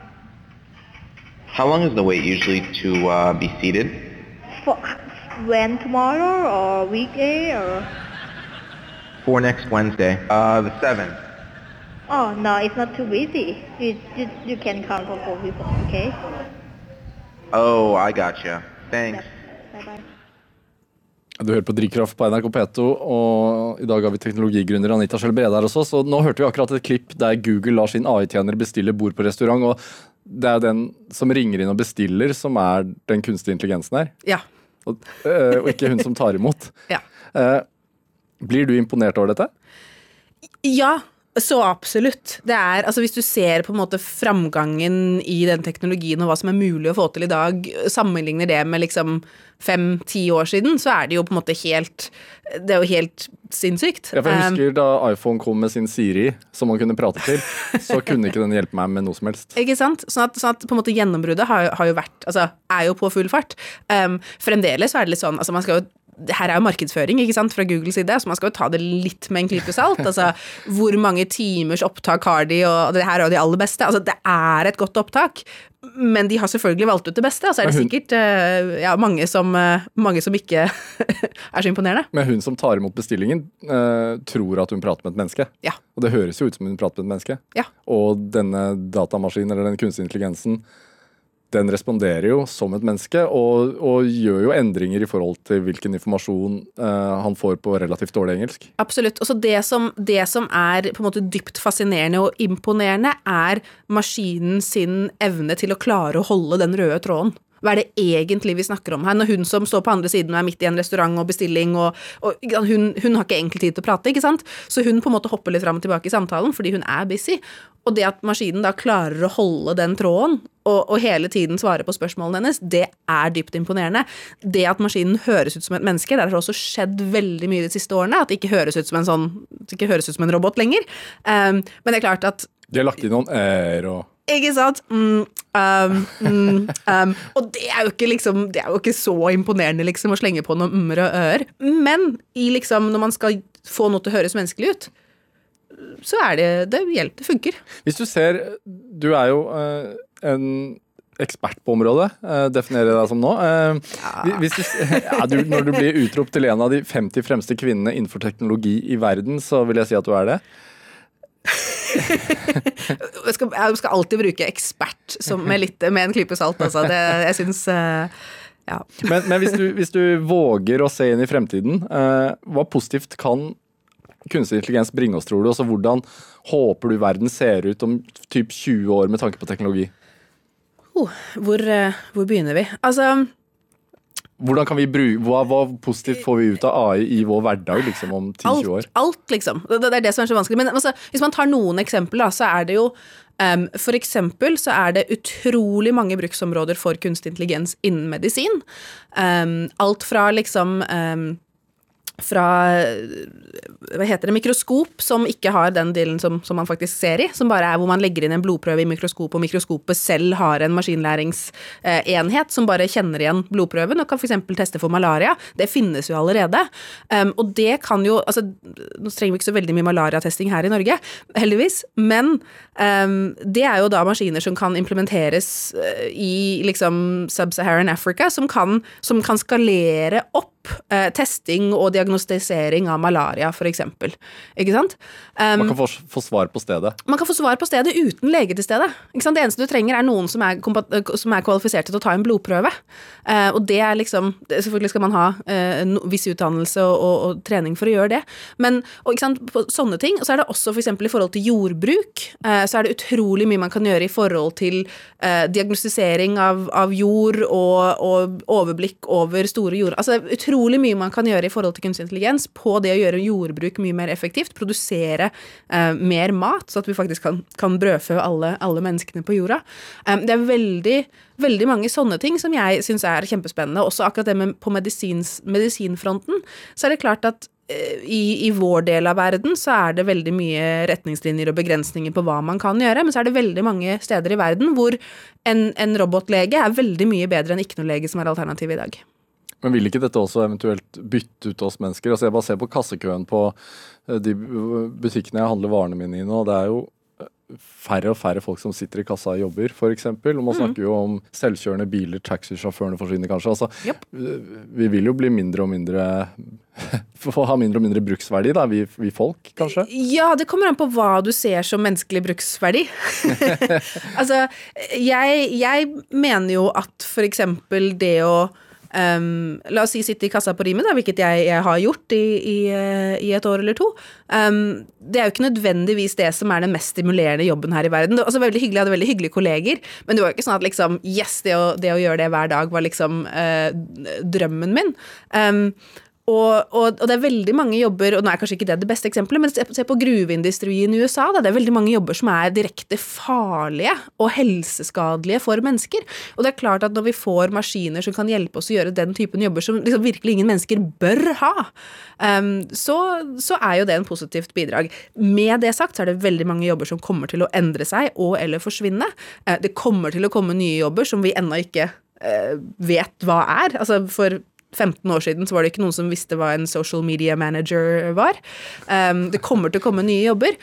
How long is the wait usually to uh, be seated? For when tomorrow or weekday or? For next Wednesday, uh, the 7th. Oh no, it's not too busy. You, you, you can come for four people, okay? Oh, I gotcha. Thanks. Bye bye. Du hører på Drivkraft på NRK P2, og i dag har vi teknologigründer Anita Schjell Brede her også. Så nå hørte vi akkurat et klipp der Google lar sin AI-tjener bestille bord på restaurant. og det er den som ringer inn og bestiller, som er den kunstige intelligensen her. Ja. Og, øh, og ikke hun som tar imot. [LAUGHS] ja. Uh, blir du imponert over dette? Ja, så absolutt. Det er, altså Hvis du ser på en måte framgangen i den teknologien og hva som er mulig å få til i dag, sammenligner det med liksom fem-ti år siden, så er det jo på en måte helt Det er jo helt sinnssykt. Ja, jeg husker um, da iPhone kom med sin Siri, som man kunne prate til, så kunne ikke den hjelpe meg med noe som helst. [LAUGHS] Ikke sant? Sånn at, sånn at på en måte gjennombruddet har, har, jo vært Altså, er jo på full fart. Um, fremdeles så er det litt sånn Altså, man skal jo her er jo markedsføring ikke sant, fra Googles side, så man skal jo ta det litt med en klype salt. [LAUGHS] Altså, hvor mange timers opptak har de, og det her er jo de aller beste. Altså, det er et godt opptak, men de har selvfølgelig valgt ut det beste, og så er det sikkert eh, ja, mange, som, eh, mange som ikke [LAUGHS] er så imponerende. Men hun som tar imot bestillingen, eh, tror at hun prater med et menneske. Ja. Og det høres jo ut som hun prater med et menneske. Ja. Og denne datamaskinen, eller den kunstige intelligensen, den responderer jo som et menneske, og, og gjør jo endringer i forhold til hvilken informasjon eh, han får på relativt dårlig engelsk. Absolutt. Og så det som, det som er på en måte dypt fascinerende og imponerende, er maskinen sin evne til å klare å holde den røde tråden. Hva er det egentlig vi snakker om her? Når hun som står på andre siden og er midt i en restaurant og bestilling, og, og hun, hun har ikke enkel tid til å prate, ikke sant? Så hun på en måte hopper litt fram og tilbake i samtalen fordi hun er busy. Og det at maskinen da klarer å holde den tråden, og, og hele tiden svare på spørsmålene hennes, det er dypt imponerende. Det at maskinen høres ut som et menneske, det har også skjedd veldig mye de siste årene. At det ikke høres ut som en sånn ikke høres ut som en robot lenger. Um, men det er klart at De har lagt inn noen æ-er og ikke sant? Mm, um, mm, um, og det er jo ikke liksom Det er jo ikke så imponerende liksom å slenge på noen ummer og ører Men i liksom når man skal få noe til å høres menneskelig ut, så er det Det hjelper. Det funker. Hvis du ser Du er jo uh, en ekspert på området, uh, definerer jeg deg som nå. Uh, hvis du, [LAUGHS] ja, du, når du blir utropt til en av de 50 fremste kvinnene innenfor teknologi i verden, så vil jeg si at du er det. [LAUGHS] Jeg skal, jeg skal alltid bruke ekspert som med, litt, med en klype salt, altså. Det, jeg syns uh, Ja. Men, men hvis, du, hvis du våger å se inn i fremtiden, eh, hva positivt kan kunstig intelligens bringe oss, tror du? Altså, hvordan håper du verden ser ut om typ 20 år med tanke på teknologi? Oh, hvor, uh, hvor begynner vi? Altså Hvordan kan vi bruke, hva, hva positivt får vi ut av AI i vår hverdag liksom, om 10-20 år? Alt, alt, liksom. Det, det er det som er så vanskelig. Men altså, hvis man tar noen eksempler, så er det jo um, For eksempel så er det utrolig mange bruksområder for kunstig intelligens innen medisin. Um, alt fra liksom um, fra hva heter det, mikroskop, som ikke har den delen som, som man faktisk ser i, som bare er hvor man legger inn en blodprøve i mikroskopet, og mikroskopet selv har en maskinlæringsenhet som bare kjenner igjen blodprøven og kan f.eks. teste for malaria. Det finnes jo allerede. Um, og det kan jo altså, Nå trenger vi ikke så veldig mye malariatesting her i Norge, heldigvis, men um, det er jo da maskiner som kan implementeres uh, i liksom sub-Saharan Africa, som kan, som kan skalere opp eh, testing og diagnostisering av malaria, f.eks. Ikke sant? Um, Man kan få, få svar på stedet. man kan få svar på stedet uten lege til stede. Det eneste du trenger, er noen som er, eh, som er kvalifisert til å ta en blodprøve. Eh, og det er liksom Selvfølgelig skal man ha eh, no, viss utdannelse og, og, og trening for å gjøre det, men og, på sånne ting. Og så er det også f.eks. i forhold til jordbruk, eh, så er det utrolig mye man kan gjøre i forhold til eh, diagnostisering av, av jord og, og overblikk over store jord... Altså det er utrolig mye man kan gjøre i forhold til kunstig intelligens på det å gjøre jordbruk mye mer effektivt, produsere eh, mer mat, så at vi faktisk kan, kan brødfø alle, alle menneskene på jorda. Um, det er veldig, veldig mange sånne ting som jeg syns er kjempespennende. Også akkurat det med på medisins, medisinfronten, så er det klart at eh, i, I vår del av verden så er det veldig mye retningslinjer og begrensninger på hva man kan gjøre, men så er det veldig mange steder i verden hvor en, en robotlege er veldig mye bedre enn ikke noe lege som er alternativet i dag. Men vil ikke dette også eventuelt bytte ut oss mennesker? Altså Jeg bare ser på kassekøen på eh, de butikkene jeg handler varene mine i nå. Det er jo eh, færre og færre folk som sitter i kassa og jobber, f.eks. Og man snakker jo om selvkjørende biler, taxisjåførene forsvinner kanskje. Altså, yep. Vi vil jo bli mindre og mindre [LAUGHS] Få ha mindre og mindre bruksverdi, da, vi, vi folk, kanskje? Ja, det kommer an på hva du ser som menneskelig bruksverdi. [LAUGHS] [LAUGHS] altså, jeg, jeg mener jo at eksempel det å Um, la oss si sitte i kassa på Rimi, hvilket jeg, jeg har gjort i, i, i, et år eller to. Um, det er jo ikke nødvendigvis det som er den mest stimulerende jobben her i verden. Det var også veldig hyggelig, Jeg hadde veldig hyggelige kolleger, men det var jo ikke sånn at liksom, yes, det å, det å gjøre det hver dag var liksom uh, drømmen min. Um, og, og, og, det er veldig mange jobber, og nå er kanskje ikke det det beste eksempelet, men se, se på gruveindustrien i USA. Da, det er veldig mange jobber som er direkte farlige og helseskadelige for mennesker. Og det er klart at når vi får maskiner som kan hjelpe oss å gjøre den typen jobber som liksom virkelig ingen mennesker bør ha, um, så, så, er jo det en positivt bidrag. Med det sagt så er det veldig mange jobber som kommer til å endre seg og eller forsvinne. Uh, det kommer til å komme nye jobber som vi ennå ikke uh, vet hva er. Altså for 15 år siden så var det ikke noen som visste hva en social media manager var. Um, det kommer til å komme nye jobber.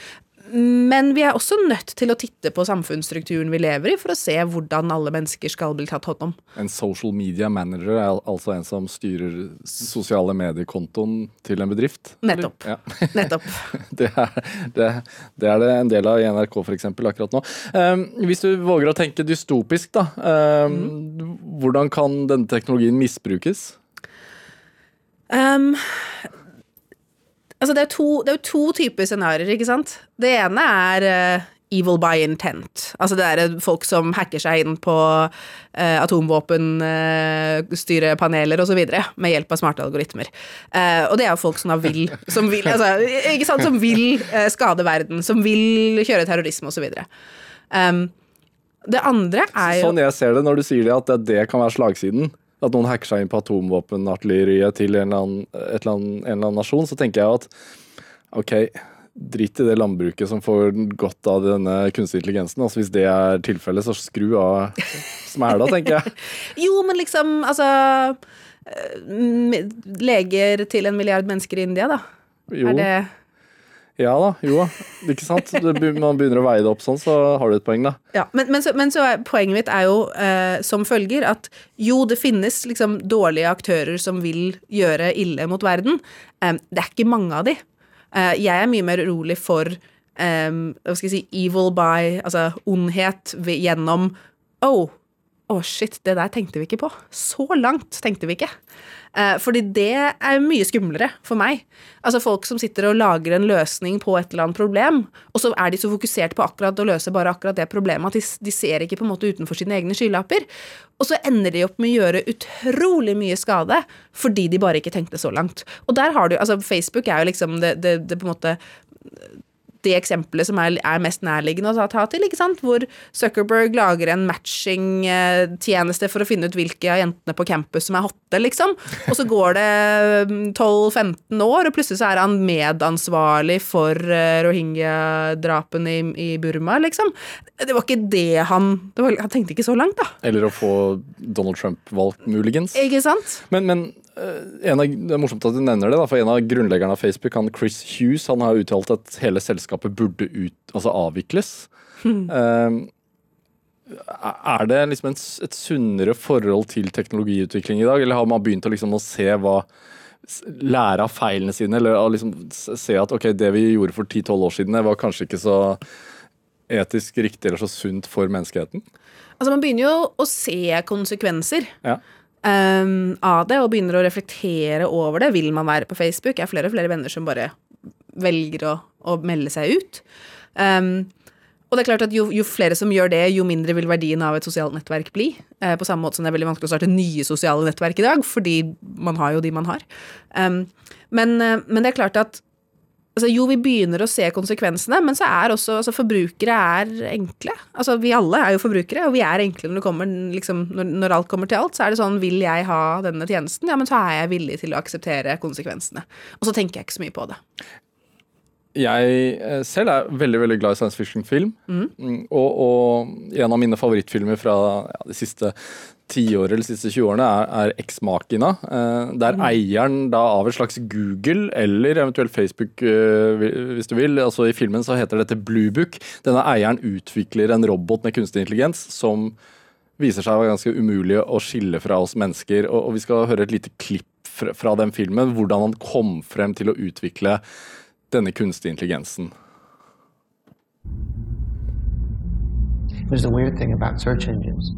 Men vi er også nødt til å titte på samfunnsstrukturen vi lever i, for å se hvordan alle mennesker skal bli tatt hånd om. En social media manager er altså en som styrer sosiale mediekontoen til en bedrift? Nettopp. Ja. [LAUGHS] [LAUGHS] Nettopp. Det er det, det er det en del av i NRK eksempel, akkurat nå. Um, hvis du våger å tenke dystopisk, da. Um, Hvordan kan denne teknologien misbrukes? Um, altså det er, to, det er to typer scenarioer, ikke sant? Det ene er uh, evil by intent. Altså det er folk som hacker seg inn på uh, atomvåpenstyrepaneler osv. med hjelp av smarte algoritmer. Uh, og det er jo folk som da vil Som vil, altså, sant? Som vil uh, skade verden, som vil kjøre terrorisme osv. Um, det andre er jo Sånn jeg ser det når du sier det, at det kan være slagsiden. At noen hacker seg inn på atomvåpenartilleriet til en eller, annen, et eller annen, en eller annen nasjon, så tenker jeg at ok, drit i det landbruket som får godt av denne kunstig intelligensen. Altså Hvis det er tilfellet, så skru av smæla, tenker jeg. [LAUGHS] Jo, men liksom, altså eh, Leger til en milliard mennesker i India, da. Jo, Er det ja da, jo da. Ikke sant? Man begynner å veie det opp sånn, så har du et poeng, da. Ja, men, men, så, men så er poenget mitt er jo eh, som følger at jo, det finnes liksom dårlige aktører som vil gjøre ille mot verden. Eh, det er ikke mange av de. Eh, jeg er mye mer urolig for hva skal jeg si, evil by, altså ondhet gjennom Oh, oh shit, det der tenkte vi ikke på. Så langt tenkte vi ikke. Eh, fordi det er mye skumlere for meg. Altså folk som sitter og lager en løsning på et eller annet problem, og så er de så fokusert på akkurat å løse bare akkurat det problemet at de, de ser ikke på en måte utenfor sine egne skylapper. Og så ender de opp med å gjøre utrolig mye skade fordi de bare ikke tenkte så langt. Og der har du, altså Facebook er jo liksom det, det, det på en måte det eksempelet som er, er mest nærliggende å ta, til, ikke sant? hvor Zuckerberg lager en matching-tjeneste for å finne ut hvilke av jentene på campus som er hotte, liksom. Og så går det mm, 12-15 år, og plutselig så er han medansvarlig for uh, rohingya-drapene i, i Burma, liksom. Det var ikke det han det var, Han tenkte ikke så langt, da. Eller å få Donald Trump valgt, muligens. Ikke sant? Men, men eh, en av, det er morsomt at du nevner det, da, for en av grunnleggerne av Facebook, han Chris Hughes, han har uttalt at hele selskapet burde ut, altså avvikles. [LAUGHS] Eh, er det liksom en, et sunnere forhold til teknologiutvikling i dag, eller har man begynt å, liksom, å se hva Lære av feilene sine, eller liksom se at ok, det vi gjorde for 10-12 år siden, var kanskje ikke så etisk riktig eller så sunt for menneskeheten? Altså, man begynner jo å se konsekvenser. Ja. Um, av det, og begynner å reflektere over det. Vil man være på Facebook? Jeg har flere og flere venner som bare velger å, å melde seg ut. Um, og det er klart at jo, jo flere som gjør det, jo mindre vil verdien av et sosialt nettverk bli. Eh, på samme måte som det er veldig vanskelig å starte nye sosiale nettverk i dag, fordi man har jo de man har. Um, men, eh, men det er klart at altså, jo, vi begynner å se konsekvensene, men så er også altså, forbrukere er enkle. Altså, vi alle er jo forbrukere, og vi er enkle når det kommer, liksom, når, når alt kommer til alt. Så er det sånn, vil jeg ha denne tjenesten, ja, men så er jeg villig til å akseptere konsekvensene. Og så tenker jeg ikke så mye på det. Jeg eh, selv er veldig veldig glad i science fiction-film. Mm, og, og en av mine favorittfilmer fra ja, de siste tiåret eller de siste 20 årene er, er Ex-Machina. Eh, der eieren da av et slags Google eller eventuelt Facebook, eh, hvis du vil. altså I filmen så heter dette Blue Book. Denne eieren utvikler en robot med kunstig intelligens som viser seg å være ganske umulig å skille fra oss mennesker. Og, og vi skal høre et lite klipp fra, fra den filmen, hvordan han kom frem til å utvikle denne kunstige intelligensen. There's a weird thing about search engines.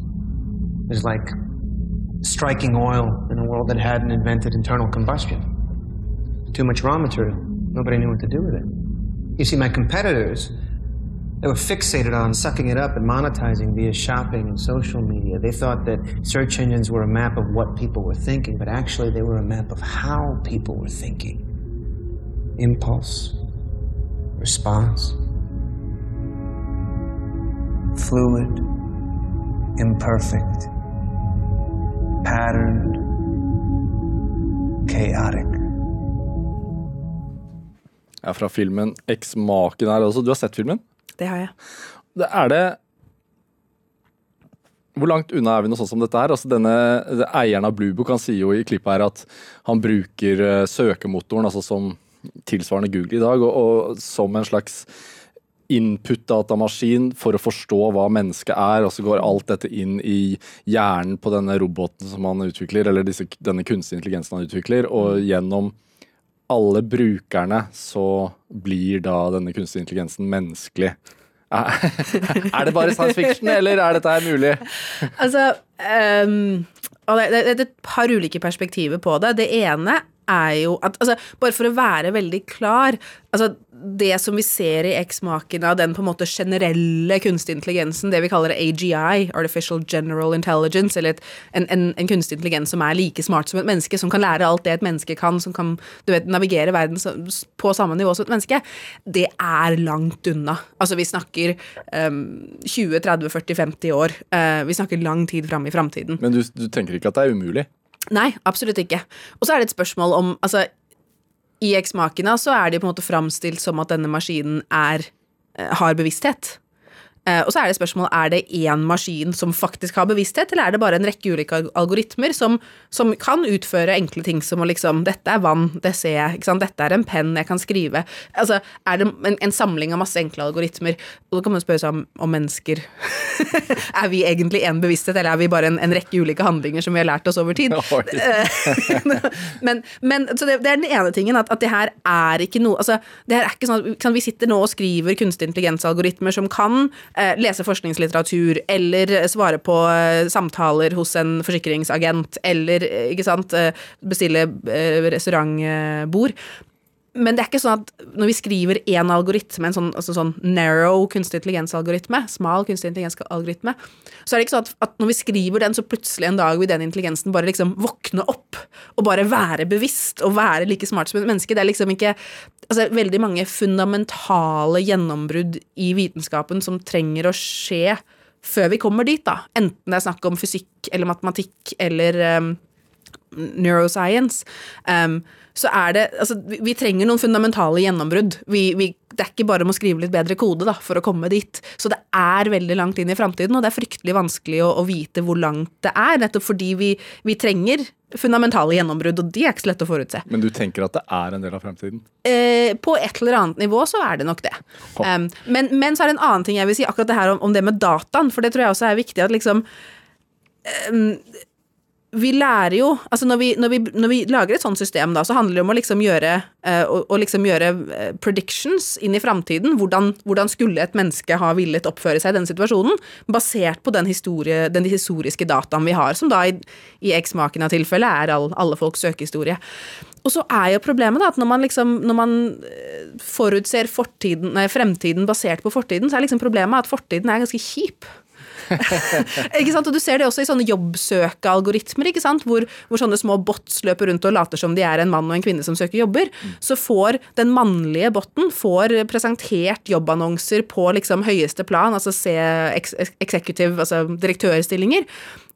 It's like striking oil in a world that hadn't invented internal combustion. Too much raw material. Nobody knew what to do with it. You see, my competitors, they were fixated on sucking it up and monetizing via shopping and social media. They thought that search engines were a map of what people were thinking, but actually they were a map of how people were thinking. Impulse, response, fluid, imperfect, patterned, chaotic. Ja, fra filmen Eksmaken her også. Du har sett filmen? Det har jeg. Det er det Hvor langt unna er vi noe sånt som dette her? Altså denne det, Eieren av Bluebook han sier jo i klippet her at han bruker eh, søkemotoren altså som tilsvarende Google i dag, og, og som en slags input-datamaskin for å forstå hva mennesket er, og så går alt dette inn i hjernen på denne roboten som han utvikler, eller disse, denne kunstige intelligensen han utvikler, og gjennom alle brukerne så blir da denne kunstige intelligensen menneskelig. [LAUGHS] Er det bare science fiction, eller er dette her mulig? Altså um, det er et par ulike perspektiver på det. Det ene er jo at altså, Bare for å være veldig klar altså Det som vi ser i eksmaken av den på en måte generelle kunstig intelligensen, det vi kaller AGI, Artificial General Intelligence, eller et, en, en, en kunstig intelligens som er like smart som et menneske, som kan lære alt det et menneske kan, som kan vet, navigere verden på samme nivå som et menneske, det er langt unna. Altså, vi snakker um, 20, 30, 40, 50 år. Uh, vi snakker lang tid fram i framtiden. Men du, du tenker ikke at det er umulig? Nei, absolutt ikke. Og så er det et spørsmål om Altså, i X-Makena så er det på en måte framstilt som at denne maskinen er eh, har bevissthet. Eh, og så er det spørsmålet er det én maskin som faktisk har bevissthet, eller er det bare en rekke ulike algoritmer som, som kan utføre enkle ting som å liksom Dette er vann, det ser jeg. Dette er en penn, jeg kan skrive. Altså, er det en, en samling av masse enkle algoritmer? Og da kan man spørre seg om, om mennesker [LAUGHS] Er vi egentlig en bevissthet, eller er vi bare en, en rekke ulike handlinger som vi har lært oss over tid? [LAUGHS] [LAUGHS] men, men så det, det er den ene tingen, at, at det her er ikke noe altså, det her er ikke sånn at Vi sitter nå og skriver kunstig intelligens-algoritmer som kan lese forskningslitteratur, eller eh, svare på eh, samtaler hos en forsikringsagent, eller eh, ikke sant, eh, bestille eh, restaurantbord. Men det er ikke sånn at når vi skriver én algoritme, en sånn, altså sånn narrow kunstig intelligens-algoritme, smal kunstig intelligens-algoritme, så er det ikke sånn at, at når vi skriver den, så plutselig en dag vil den intelligensen bare liksom våkne opp og bare være bevisst og være like smart som et menneske. Det er liksom ikke altså, veldig mange fundamentale gjennombrudd i vitenskapen som trenger å skje før vi kommer dit, da. Enten det er snakk om fysikk eller matematikk eller um, neuroscience, um, så er det Altså, vi, trenger noen fundamentale gjennombrudd. Vi, vi, det er ikke bare om å skrive litt bedre kode da, for å komme dit. Så det er veldig langt inn i framtiden, og det er fryktelig vanskelig å, å vite hvor langt det er, nettopp fordi vi, vi trenger fundamentale gjennombrudd, og de er ikke så lette å forutse. Men du tenker at det er en del av fremtiden? Eh, på et eller annet nivå så er det nok det. Um, men, men så er det en annen ting jeg vil si, akkurat det her om, om det med dataen, for det tror jeg også er viktig at liksom um, vi lærer jo altså når vi, når, vi, når vi lager et sånt system, da, så handler det om å liksom gjøre, uh, å, å liksom gjøre eh, predictions inn i framtiden. Hvordan, hvordan skulle et menneske ha villet oppføre seg i denne situasjonen? Basert på den, historie, den historiske dataen vi har, som da i, i X-Makena-tilfellet er all, alle folks søkehistorie. Og så er jo problemet da, at når man, liksom, når man eh, forutser fremtiden basert på fortiden, så er liksom problemet at fortiden er ganske kjip. [LAUGHS] ikke sant? Og du ser det også i sånne jobbsøkealgoritmer, ikke sant? Hvor, hvor sånne små bots løper rundt og later som de er en mann og en kvinne som søker jobber. Så får den mannlige botten får presentert jobbannonser på liksom høyeste plan, altså se ex executive, altså direktørstillinger.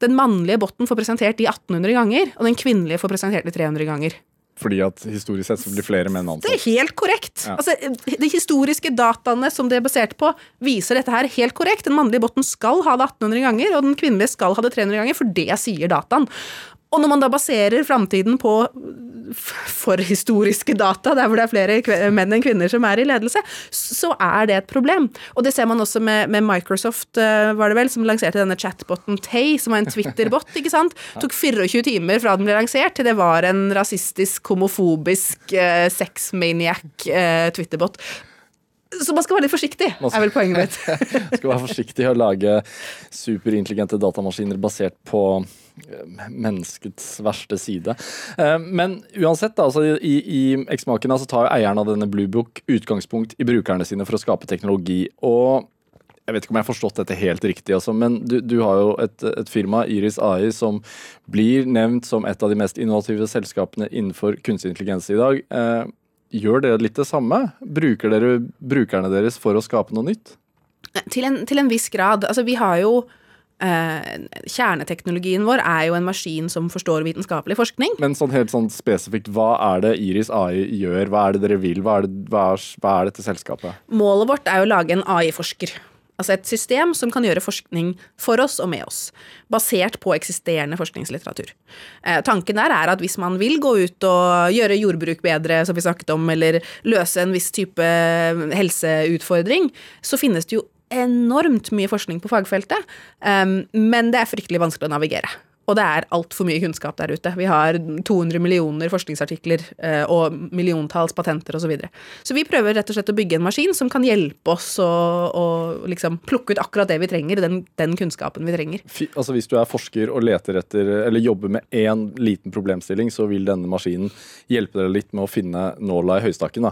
Den mannlige botten får presentert de 1800 ganger, og den kvinnelige får presentert de 300 ganger. Fordi at historisk sett så blir flere menn Det er helt korrekt. Ja. Altså, de historiske dataene som det er basert på, viser dette her helt korrekt. Den mannlige botten skal ha det 1800 ganger, og den kvinnelige skal ha det 300 ganger, for det sier dataen. Og når man da baserer framtiden på forhistoriske data, der hvor det er flere menn enn kvinner som er i ledelse, så er det et problem. Og det ser man også med, med Microsoft, eh, var det vel, som lanserte denne chatboten Tay, som var en Twitter-bot, ikke sant. Tok 24 timer fra den ble lansert, til det var en rasistisk, homofobisk, eh, sexmaniac eh, Twitter-bot. Så man skal være litt forsiktig, er vel poenget mitt. [LAUGHS] Skal være forsiktig å lage superintelligente datamaskiner basert på menneskets verste side. Eh, Men uansett, da, altså i, i X-Makena så tar jo eieren av denne Blue Book utgangspunkt i brukerne sine for å skape teknologi. og jeg vet ikke om jeg har forstått dette helt riktig, altså, men du, du har jo et, et firma, Iris AI, som blir nevnt som et av de mest innovative selskapene innenfor kunstig intelligens i dag. Eh, gjør dere litt det samme? Bruker dere brukerne deres for å skape noe nytt? Til en, til en viss grad. Altså, vi har jo eh, Kjerneteknologien vår er jo en maskin som forstår vitenskapelig forskning. Men sånn helt sånn spesifikt, hva er det Iris AI gjør? Hva er det dere vil? Hva er, det, hva er, hva er dette selskapet? Målet vårt er jo å lage en AI-forsker. Altså et system som kan gjøre forskning for oss og med oss, basert på eksisterende forskningslitteratur. Eh, tanken der er at hvis man vil gå ut og gjøre jordbruk bedre, som vi snakket om, eller løse en viss type helseutfordring, så finnes det jo enormt mye forskning på fagfeltet, um, men det er fryktelig vanskelig å navigere. Og det er altfor mye kunnskap der ute. Vi har 200 millioner forskningsartikler eh, og milliontalls patenter osv. Så, videre. så vi prøver rett og slett å bygge en maskin som kan hjelpe oss å, å liksom plukke ut akkurat det vi trenger, den, den kunnskapen vi trenger. Altså Hvis du er forsker og leter etter, eller jobber med én liten problemstilling, så vil denne maskinen hjelpe dere litt med å finne nåla i høystakken. da,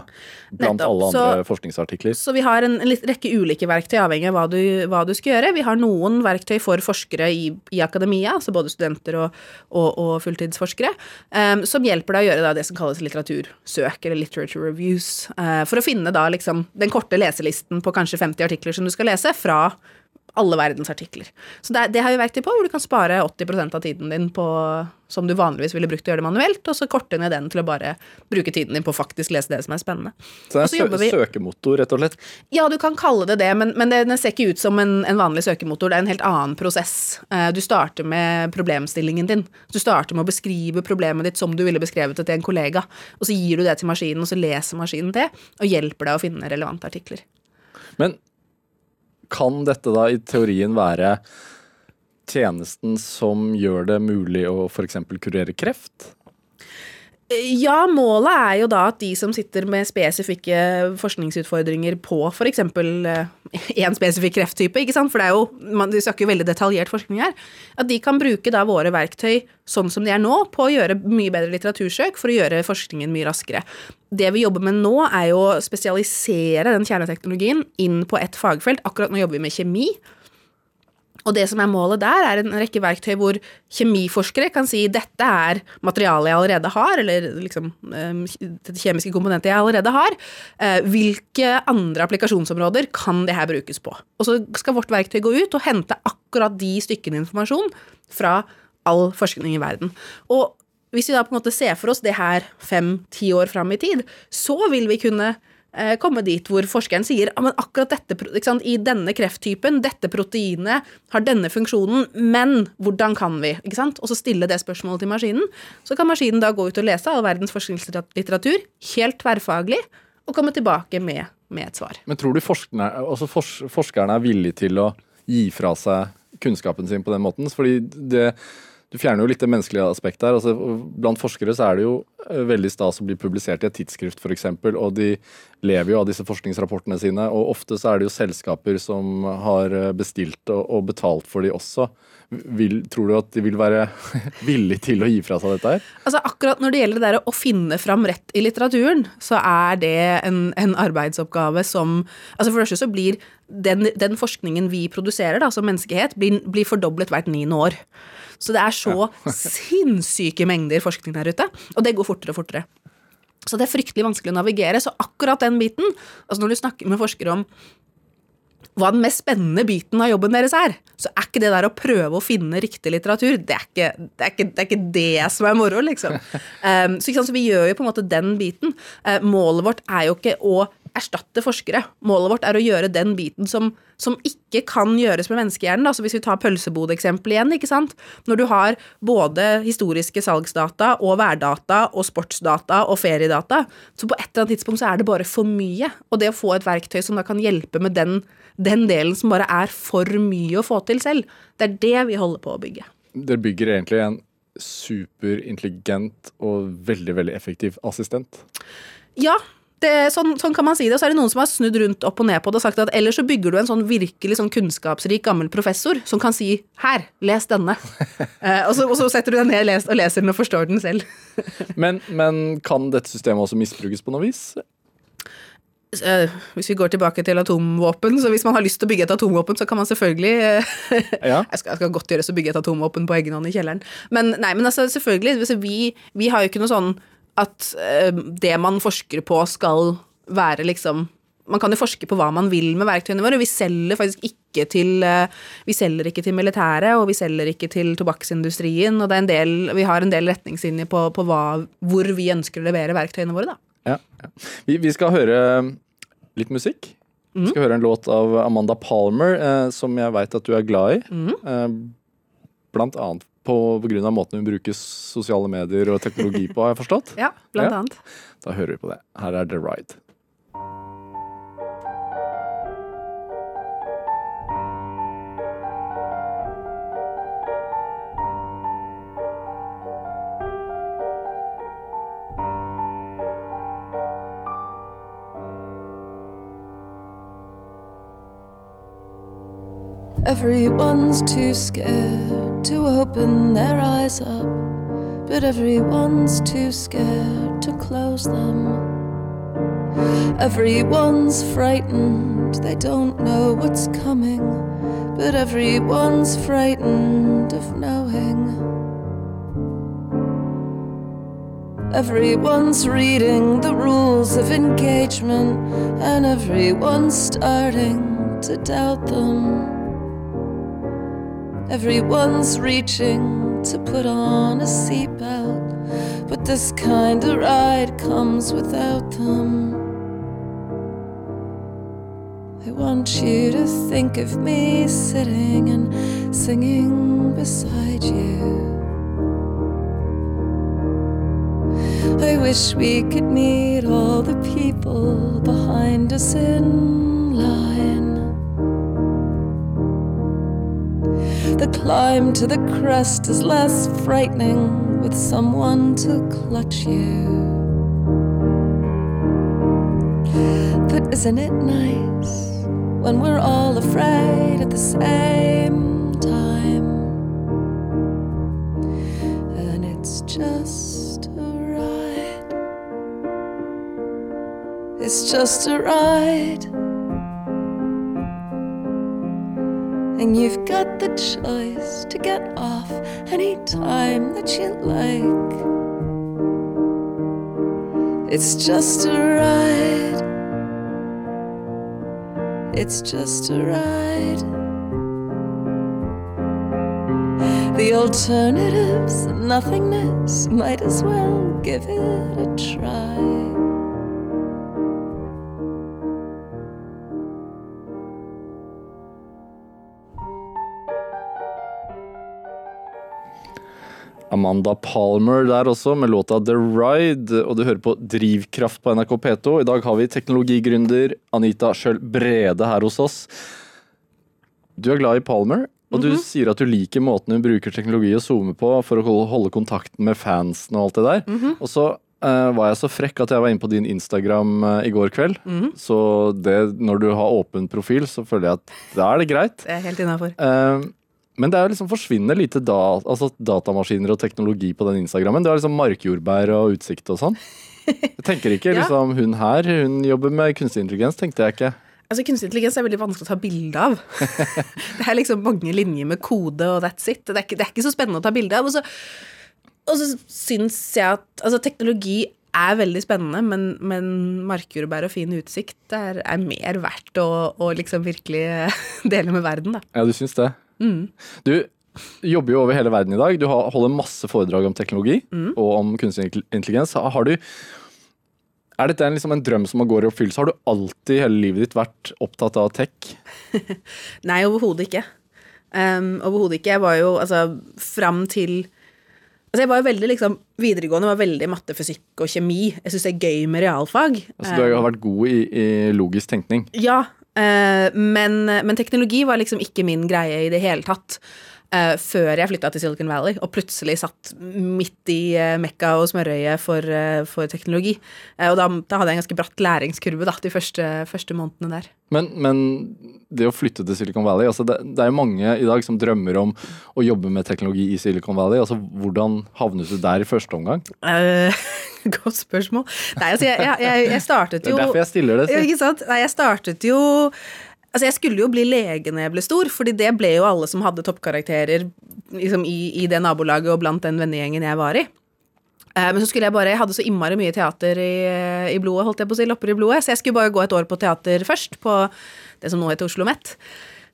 Blant Nettopp. alle Så- andre forskningsartikler. Så vi har en en rekke ulike verktøy avhengig av hva du, hva du skal gjøre. Vi har noen verktøy for forskere i, i akademia, altså både studenter og, og, og fulltidsforskere, um, som hjelper deg å gjøre da, det som kalles litteratursøk, eller literature reviews, uh, for å finne da liksom den korte leselisten på kanskje 50 artikler som du skal lese, fra alle verdens artikler. Så det, det har vi verktøy på, hvor du kan spare 80% av tiden din på, som du vanligvis ville brukt til å gjøre det manuelt, og så korte ned den til å bare bruke tiden din på å faktisk lese det som er spennende. Så det er vi- søkemotor, rett og slett. Ja, du kan kalle det det, men, men det, den ser ikke ut som en, en vanlig søkemotor. Det er en helt annen prosess. Eh, Du starter med problemstillingen din. Du starter med å beskrive problemet ditt som du ville beskrevet det til en kollega. Og så gir du det til maskinen, og så leser maskinen det, og hjelper deg å finne relevante artikler. Men kan dette da i teorien være tjenesten som gjør det mulig å f.eks. kurere kreft? Ja, målet er jo da at de som sitter med spesifikke forskningsutfordringer på f.eks. én spesifikk krefttype, ikke sant, for det er jo, man, snakker jo veldig detaljert forskning her, at de kan bruke da våre verktøy sånn som de er nå, på å gjøre mye bedre litteratursøk for å gjøre forskningen mye raskere. Det vi jobber med nå, er jo å spesialisere den kjerneteknologien inn på et fagfelt. Akkurat nå jobber vi med kjemi. Og det som er målet der, er en rekke verktøy hvor kjemiforskere kan si dette er materialet jeg allerede har, eller liksom um, det kjemiske komponentet jeg allerede har. Eh, hvilke andre applikasjonsområder kan det her brukes på? Og så skal vårt verktøy gå ut og hente akkurat de stykkene informasjon fra all forskning i verden. Og hvis vi da på en måte ser for oss det her fem-ti år fram i tid, så vil vi kunne komme dit hvor forskeren sier at akkurat dette, sant, i denne krefttypen, dette proteinet har denne funksjonen, men hvordan kan vi? Ikke sant? Og så stille det spørsmålet til maskinen. Så kan maskinen da gå ut og lese all verdens forskningslitteratur, helt tverrfaglig, og komme tilbake med, med et svar. Men tror du forskerne, altså fors forskerne er villige til å gi fra seg kunnskapen sin på den måten? Fordi det, du fjerner jo litt det menneskelige aspektet her. Altså, blant forskere så er det jo eh, veldig stas å bli publisert i et tidsskrift f.eks., og de lever jo av disse forskningsrapportene sine. Og ofte så er det jo selskaper som har eh, bestilt og, betalt for de også. Vil, tror du at de vil være [LAUGHS] villige til å gi fra seg dette her? Altså Akkurat når det gjelder det der å finne fram rett i litteraturen, så er det en, en arbeidsoppgave som altså For det første så blir den, den forskningen vi produserer da, som menneskehet, blir, blir fordoblet hvert niende år. Så det er så [LAUGHS] sinnssyke mengder forskning der ute, og det går fortere og fortere. Så det er fryktelig vanskelig å navigere. Så akkurat den biten, altså når du snakker med forskere om hva den mest spennende biten av jobben deres er, så er ikke det der å prøve å finne riktig litteratur, det er ikke det, er ikke, det, er ikke det som er moro, liksom. [LAUGHS] Um, så, så vi gjør jo på en måte den biten. Uh, målet vårt er jo ikke å erstatte forskere. Målet vårt er å gjøre den biten som, som ikke kan gjøres med menneskehjernen. Altså hvis vi tar pølsebodeksempelet igjen, ikke sant. Når du har både historiske salgsdata og værdata og sportsdata og feriedata, så på et eller annet tidspunkt så er det bare for mye. Og det å få et verktøy som da kan hjelpe med den, den delen som bare er for mye å få til selv, det er det vi holder på å bygge. Dere bygger egentlig en superintelligent og veldig, veldig effektiv assistent. Ja, det, sånn, sånn kan man si det. Og så er det noen som har snudd rundt opp og ned på det og sagt at ellers så bygger du en sånn virkelig sånn kunnskapsrik gammel professor som kan si 'her, les denne'. [LAUGHS] eh, og, så, og så setter du deg ned les, og leser den og forstår den selv. [LAUGHS] Men, men kan dette systemet også misbrukes på noe vis? Eh, hvis vi går tilbake til atomvåpen, så hvis man har lyst til å bygge et atomvåpen, så kan man selvfølgelig eh, [LAUGHS] Ja. jeg, skal, jeg skal godt gjøres å bygge et atomvåpen på egen hånd i kjelleren. Men nei, men altså selvfølgelig, vi, vi har jo ikke noe sånn at eh, det man forsker på skal være liksom man kan jo forske på hva man vil med verktøyene våre. Vi selger faktisk ikke til eh, Vi selger ikke til militæret, og vi selger ikke til tobakksindustrien. Og det er en del, vi har en del retningslinjer på, på hva, hvor vi ønsker å levere verktøyene våre, da. Ja, ja. Vi, vi skal høre litt musikk. Vi skal høre en låt av Amanda Palmer, eh, som jeg veit at du er glad i. Eh, blant annet på grunn av måten hun bruker sosiale medier og teknologi på, har jeg forstått. [LAUGHS] Ja, blant Ja. annet. Da hører vi på det. Her er The Ride. Everyone's too scared to open their eyes up, but everyone's too scared to close them. Everyone's frightened, they don't know what's coming, but everyone's frightened of knowing. Everyone's reading the rules of engagement, and everyone's starting to doubt them. Everyone's reaching to put on a seatbelt, but this kind of ride comes without them. I want you to think of me sitting and singing beside you. I wish we could meet all the people behind us in line. The climb to the crest is less frightening with someone to clutch you. But isn't it nice when we're all afraid at the same time? And it's just a ride. It's just a ride. And you've got the choice to get off any time that you like. It's just a ride. It's just a ride. The alternative's nothingness. Might as well give it a try. Amanda Palmer der også, med låta The Ride. Og du hører på Drivkraft på NRK P2. I dag har vi teknologigründer Anita Schjøll Brede her hos oss. Du er glad i Palmer, og du sier at du liker måten hun bruker teknologi å zoome på for å holde kontakten med fansen og alt det der. Og så uh, var jeg så frekk at jeg var inne på din Instagram uh, i går kveld. Så det, når du har åpen profil, så føler jeg at da er det greit. Det er helt innafor. Eh, men det er liksom forsvinner lite da, altså datamaskiner og teknologi på den Instagrammen. Det er liksom markjordbær og utsikt og sånn. Jeg tenker ikke [LAUGHS] Ja. liksom hun her, hun jobber med kunstig intelligens, tenkte jeg ikke. Altså, Kunstig intelligens er veldig vanskelig å ta bilde av. [LAUGHS] det er liksom mange linjer med kode, og that's it. Det er ikke, det er ikke så spennende å ta bilde av. Og så, og så syns jeg at altså, teknologi er veldig spennende, men, men markjordbær og fin utsikt er, er mer verdt å, å liksom virkelig [LAUGHS] dele med verden, da. Ja, du syns det? Du jobber jo over hele verden i dag. Du holder masse foredrag om teknologi og om kunstig intelligens. Har du er dette en, liksom en drøm som går i oppfyllelse? Har du alltid i hele livet ditt vært opptatt av tech? [LAUGHS] Nei, overhodet ikke. Um, overhodet ikke. Jeg var jo altså fram til Altså jeg var jo veldig liksom Videregående var veldig matte, fysikk og kjemi. Jeg syns det er gøy med realfag. Altså, du har vært god i, i logisk tenkning. Ja, men, men teknologi var liksom ikke min greie i det hele tatt. Eh, før jeg flytta til Silicon Valley og plutselig satt midt i uh, mekka og smørøyet for, uh, for teknologi. Og da, da hadde jeg en ganske bratt læringskurve da, de første, første månedene der. Men, men det å flytte til Silicon Valley altså det, det er jo mange i dag som drømmer om å jobbe med teknologi i Silicon Valley. altså Hvordan havnet du der i første omgang? [LAUGHS] Godt spørsmål. Nei, altså, jeg, jeg- jeg, startet Det er derfor jeg stiller det. Nei, jeg startet jo Altså, jeg skulle jo bli lege når jeg ble stor, fordi det ble jo alle som hadde toppkarakterer liksom, i, i det nabolaget og blant den vennegjengen jeg var i. Eh, Men så skulle jeg bare Jeg hadde så innmari mye teater i, i blodet, holdt jeg på å si, lopper i blodet, så jeg skulle bare gå et år på teater først, på det som nå heter Oslo Met.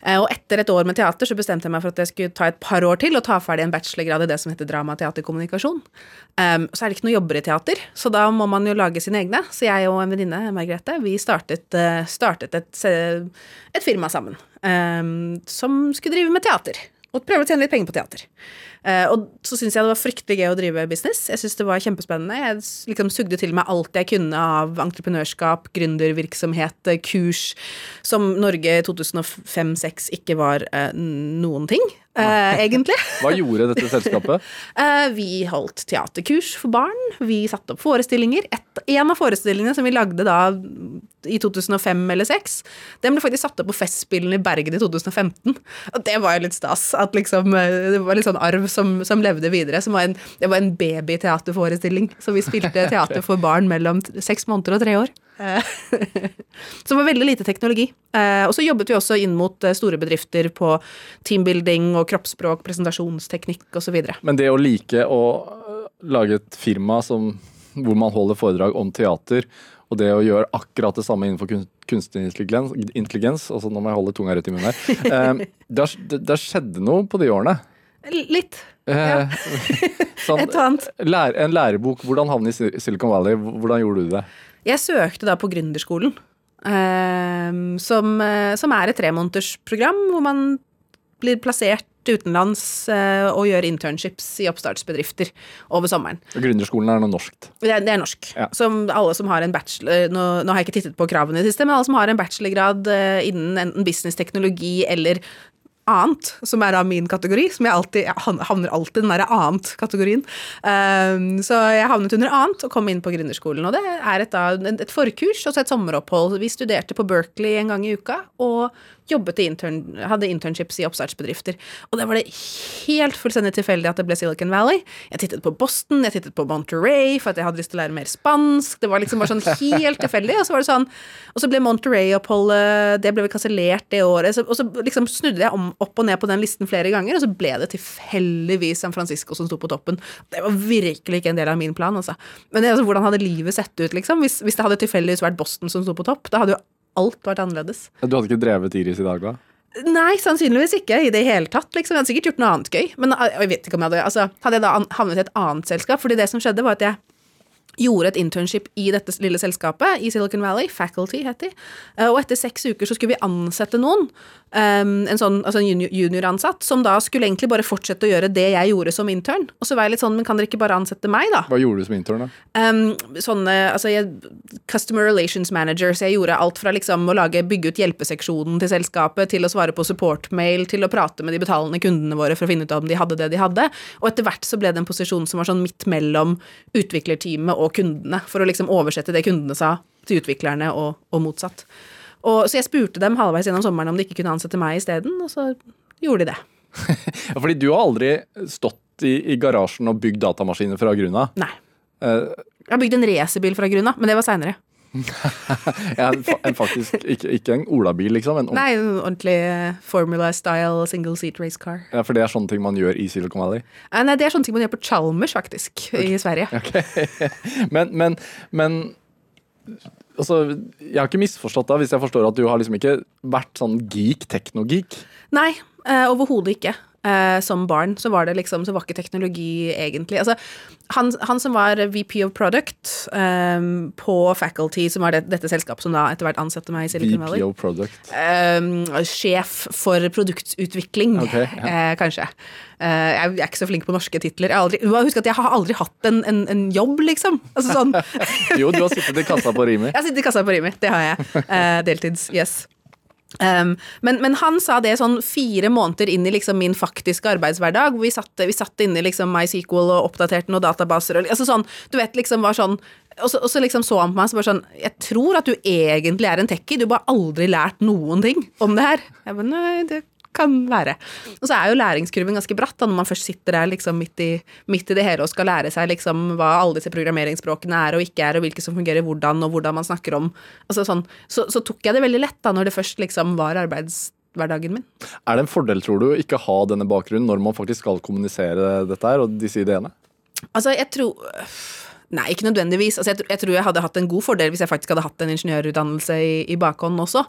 Eh, Og etter et år med teater så bestemte jeg meg for at jeg skulle ta et par år til og ta ferdig en bachelorgrad i det som heter drama, teater, kommunikasjon. Um, så er det ikke noe jobber i teater, så da må man jo lage sine egne. Så jeg og en venninne, Margrethe, vi startet, eh, startet et, et firma sammen um, som skulle drive med teater. Og prøve å tjene litt penger på teater. Eh, og så syns jeg det var fryktelig gøy å drive business. Jeg synes det var kjempespennende. Jeg liksom sugde til meg alt jeg kunne av entreprenørskap, gründervirksomhet, eh, kurs, som Norge i 2005-2006 ikke var eh, noen ting, eh, egentlig. [LAUGHS] Hva gjorde dette selskapet? Uh, [LAUGHS] vi holdt teaterkurs for barn. Vi satte opp forestillinger. Et, en av forestillingene som vi lagde da i 2005 eller 2006, den ble faktisk satt opp på Festspillene i Bergen i 2015. Og det var jo litt stas. At liksom, eh, det var litt sånn arv som, som levde videre. Som var en, det var en babyteaterforestilling. Så vi spilte teater [LAUGHS] for barn mellom seks måneder og tre år. Eh, Så det var veldig lite teknologi. Eh, og så jobbet vi også inn mot eh, store bedrifter på teambuilding og kroppsspråk, presentasjonsteknikk osv. Men det å like å øh, lage et firma som, hvor man holder foredrag om teater, og det å gjøre akkurat det samme innenfor kunstig intelligens, intelligens altså Nå må jeg holde tunga rett i munnen her. Eh, [LAUGHS] det, det skjedde noe på de årene. Litt. Eh, [LAUGHS] sånn, Et og annet. lær, en lærebok. Hvordan havne i Silicon Valley? Hvordan gjorde du det? Jeg søkte da på Gründerskolen, eh, som, eh, som er et tremånedersprogram hvor man blir plassert utenlands uh, og gjør internships i oppstartsbedrifter over sommeren. Gründerskolen er noe norskt. Det det er norsk. Ja. Som alle som har en bachelor nå, nå har jeg ikke tittet på kravene i det siste, men alle som har en bachelorgrad innen enten business-teknologi eller annet, som er av min kategori, som jeg alltid jeg havner alltid i den derre annet-kategorien. Um, så jeg havnet under annet og kom inn på gründerskolen. Og det er et, et forkurs og så et sommeropphold. Vi studerte på Berkeley en gang i uka og jobbet i intern, hadde internships i oppstartsbedrifter. Og det var det helt fullstendig tilfeldig at det ble Silicon Valley. Jeg tittet på Boston, jeg tittet på Monterey for at jeg hadde lyst til å lære mer spansk. Det var liksom bare sånn helt tilfeldig. Og så var det sånn Og så ble Monterey-oppholdet Det ble vel kansellert det året. Og så liksom snudde jeg om, opp og ned på den listen flere ganger, og så ble det tilfeldigvis San Francisco som sto på toppen. Det var virkelig ikke en del av min plan, altså. Men det, altså, hvordan hadde livet sett ut, liksom? Hvis, hvis det hadde tilfeldigvis vært Boston som sto på topp, da hadde jo alt vært annerledes. Du hadde ikke drevet Iris i dag, da? Nei, sannsynligvis ikke i det hele tatt. Liksom. Jeg hadde sikkert gjort noe annet gøy. Men uh, jeg vet ikke om jeg hadde altså, Hadde jeg da havnet i et annet selskap? Fordi det som skjedde, var at jeg gjorde et internship i dette lille selskapet i Silicon Valley. Faculty het de. Eh, Og etter seks uker så skulle vi ansette noen. um, en sånn altså en junior- junioransatt som da skulle egentlig bare fortsette å gjøre det jeg gjorde som intern. Og så var jeg litt sånn, men kan dere ikke bare ansette meg, da? Hva gjorde du som intern? da? Um, sånne, altså jeg, Customer Relations Manager, så jeg gjorde alt fra liksom å lage, bygge ut hjelpeseksjonen til selskapet, til å svare på support-mail, til å prate med de betalende kundene våre for å finne ut om de hadde det de hadde. Og etter hvert så ble det en posisjon som var sånn midt mellom utviklerteamet og kundene, for å liksom oversette det kundene sa til utviklerne, og, og motsatt. Og, så jeg spurte dem halvveis gjennom sommeren om de ikke kunne ansette meg isteden, og så gjorde de det. [LAUGHS] Fordi du har aldri stått i, i garasjen og bygd datamaskiner fra grunna av. Nei. Uh, Jeg har bygd en racerbil fra grunn av, men det var seinere. Ja, en, fa- en faktisk, ikke, ikke en olabil, liksom. En, Nei, en ordentlig formula-style single seat race car. ja, for det er sånne ting man gjør i Silicon Valley. Eh, Nei, det er sånne ting man gjør på Chalmers, faktisk, i Sverige. [LAUGHS] Men, men, men altså, jeg har ikke misforstått deg hvis jeg forstår at du har liksom ikke vært sånn geek, teknogeek. Nei, eh, overhodet ikke. Eh, som barn så var det liksom, så var ikke teknologi egentlig Altså, han, han som var VP of Product eh, på Faculty, som var det, dette selskapet som da etter hvert ansatte meg i Silicon Valley VP of Product. eh, Sjef for produktutvikling, okay, ja. eh, kanskje. Eh, jeg er ikke så flink på norske titler. Jeg har aldri, husk at jeg har aldri hatt en, en, en jobb, liksom. Altså sånn [LAUGHS] Jo, du har sittet i kassa på Rimi. Jeg sitter i kassa på Rimi, det har jeg. Eh, deltids, yes. Um, men, men han sa det sånn fire måneder inn i liksom min faktiske arbeidshverdag, hvor vi satt, satt inne i liksom MySQL og oppdaterte noen databaser og altså sånn, du vet liksom var sånn og så, og så liksom så han på meg så bare sånn Jeg tror at du egentlig er en techie, du har bare aldri lært noen ting om det her. Jeg bare, nei, det kan være. Og så er jo læringskurven ganske bratt da, når man først sitter der liksom midt i, midt i det hele og skal lære seg liksom hva alle disse programmeringsspråkene er og ikke er, og hvilke som fungerer hvordan, og hvordan man snakker om altså sånn, så, så tok jeg det veldig lett da når det først liksom var arbeidshverdagen min. Er det en fordel, tror du, å ikke ha denne bakgrunnen når man faktisk skal kommunisere dette her og disse ideene? Altså, jeg tror Nei, ikke nødvendigvis. Altså, jeg, jeg tror jeg hadde hatt en god fordel hvis jeg faktisk hadde hatt en ingeniørutdannelse i, i bakhånden også.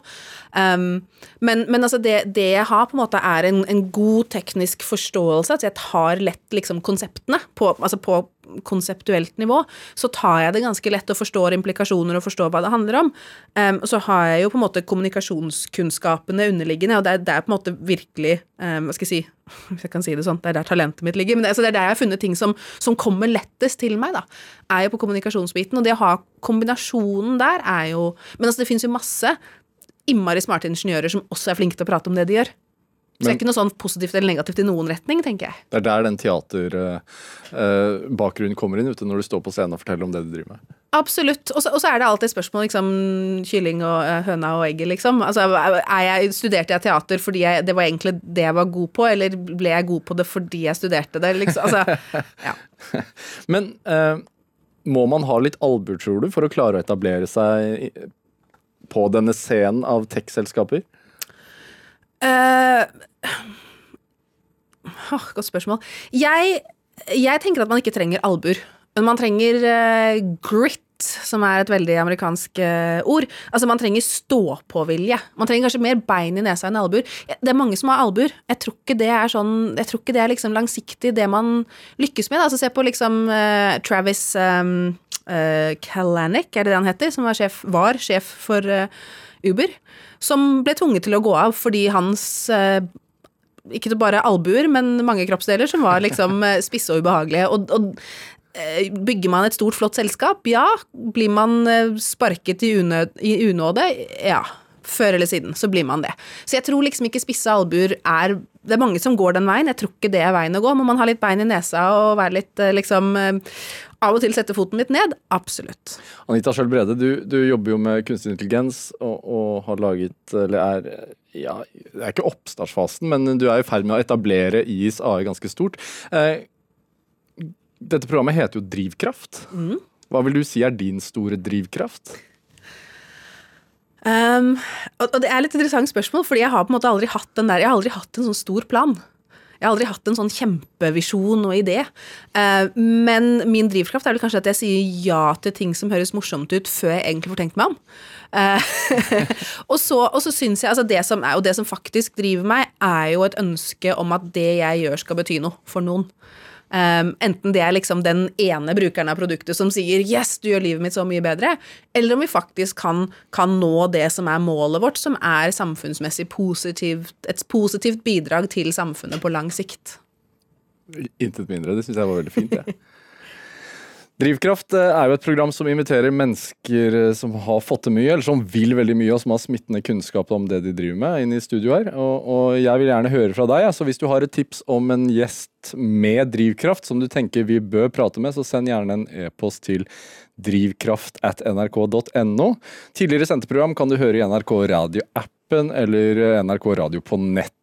Um, men men altså det, det jeg har, på en måte er en, en god teknisk forståelse. At jeg tar lett liksom konseptene på, altså på konseptuelt nivå. Så tar jeg det ganske lett og forstår implikasjoner og forstår hva det handler om. Um, så har jeg jo på en måte kommunikasjonskunnskapene underliggende, og det er, det er på en måte virkelig um, Hva skal jeg si hvis jeg kan si det sånn, det er der talentet mitt ligger. Men det, altså det er der jeg har funnet ting som, som kommer lettest til meg, da. Er jo på kommunikasjonsbiten. Og det å ha kombinasjonen der er jo Men altså, det fins jo masse innmari smarte ingeniører som også er flinke til å prate om det de gjør. Så det er ikke noe sånn positivt eller negativt i noen retning, tenker jeg. Det er der den teaterbakgrunnen kommer inn, ute når du står på scenen og forteller om det du driver med. Absolutt. Og så er det alltid spørsmål, liksom, kylling og uh, høna og egget, liksom. Altså, er jeg, studerte jeg teater fordi jeg, det var egentlig det jeg var god på, eller ble jeg god på det fordi jeg studerte det, liksom? Altså, ja. [LAUGHS] Men uh, må man ha litt albuer, tror du, for å klare å etablere seg på denne scenen av tech-selskaper? Eh, åh, [SIGHS] godt spørsmål. Jeg, jeg tenker at man ikke trenger albuer. Men man trenger uh, grit, som er et veldig amerikansk uh, ord. Altså Man trenger stå-på-vilje. Man trenger kanskje mer bein i nesa enn albuer. Det er mange som har albuer. Jeg tror ikke det er sånn Jeg tror ikke det er liksom langsiktig det man lykkes med. Altså Se på liksom Travis um, Kalanick, er det det han heter? Som var sjef, var sjef for Uber. Som ble tvunget til å gå av fordi hans eh, ikke bare albuer, men mange kroppsdeler som var liksom eh, spisse og ubehagelige. Og, og eh, bygger man et stort, flott selskap? Ja. Blir man sparket i, unød, i unåde? Ja. Før eller siden så blir man det. Så jeg tror liksom ikke spisse albuer er Det er mange som går den veien, jeg tror ikke det er veien å gå. Må man ha litt bein i nesa og være litt eh, liksom eh, Av og til sette foten litt ned? Absolutt. Anita Schjøll Brede, du, du jobber jo med kunstig intelligens og, og har laget Eller er ja, Det er ikke oppstartsfasen, men du er i ferd med å etablere IS AI ganske stort. Eh, dette programmet heter jo Drivkraft. Hva vil du si er din store drivkraft? Um, og, det er litt interessant spørsmål, fordi jeg har på en måte aldri hatt den der Jeg har aldri hatt en sånn stor plan. Jeg har aldri hatt en sånn kjempevisjon og idé. Uh, men min drivkraft er vel kanskje at jeg sier ja til ting som høres morsomt ut, før jeg egentlig får tenkt meg om. Uh, [LAUGHS] og så, og så syns jeg altså det som er, Og det som faktisk driver meg, er jo et ønske om at det jeg gjør, skal bety noe for noen. Um, enten det er liksom den ene brukeren av produktet som sier 'yes, du gjør livet mitt så mye bedre', eller om vi faktisk kan, kan nå det som er målet vårt, som er samfunnsmessig positivt, et positivt bidrag til samfunnet på lang sikt. Intet mindre. Det syns jeg var veldig fint. jeg. Drivkraft eh, er jo et program som inviterer mennesker eh, som har fått til mye, eller som vil veldig mye, og som har smittende kunnskap om det de driver med, inn i studio her. Og, og jeg vil gjerne høre fra deg. Så hvis du har et tips om en gjest med drivkraft som du tenker vi bør prate med, så send gjerne en e-post til drivkraft at nrk.no. Tidligere sendte program kan du høre i NRK Radio-appen eller NRK Radio på nett.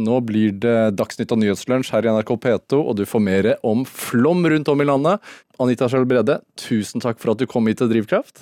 Nå blir det Dagsnytt og Nyhetslunsj her i NRK P2, og du får mer om flom rundt om i landet. Anita Brede, tusen takk for at du kom hit til Drivkraft.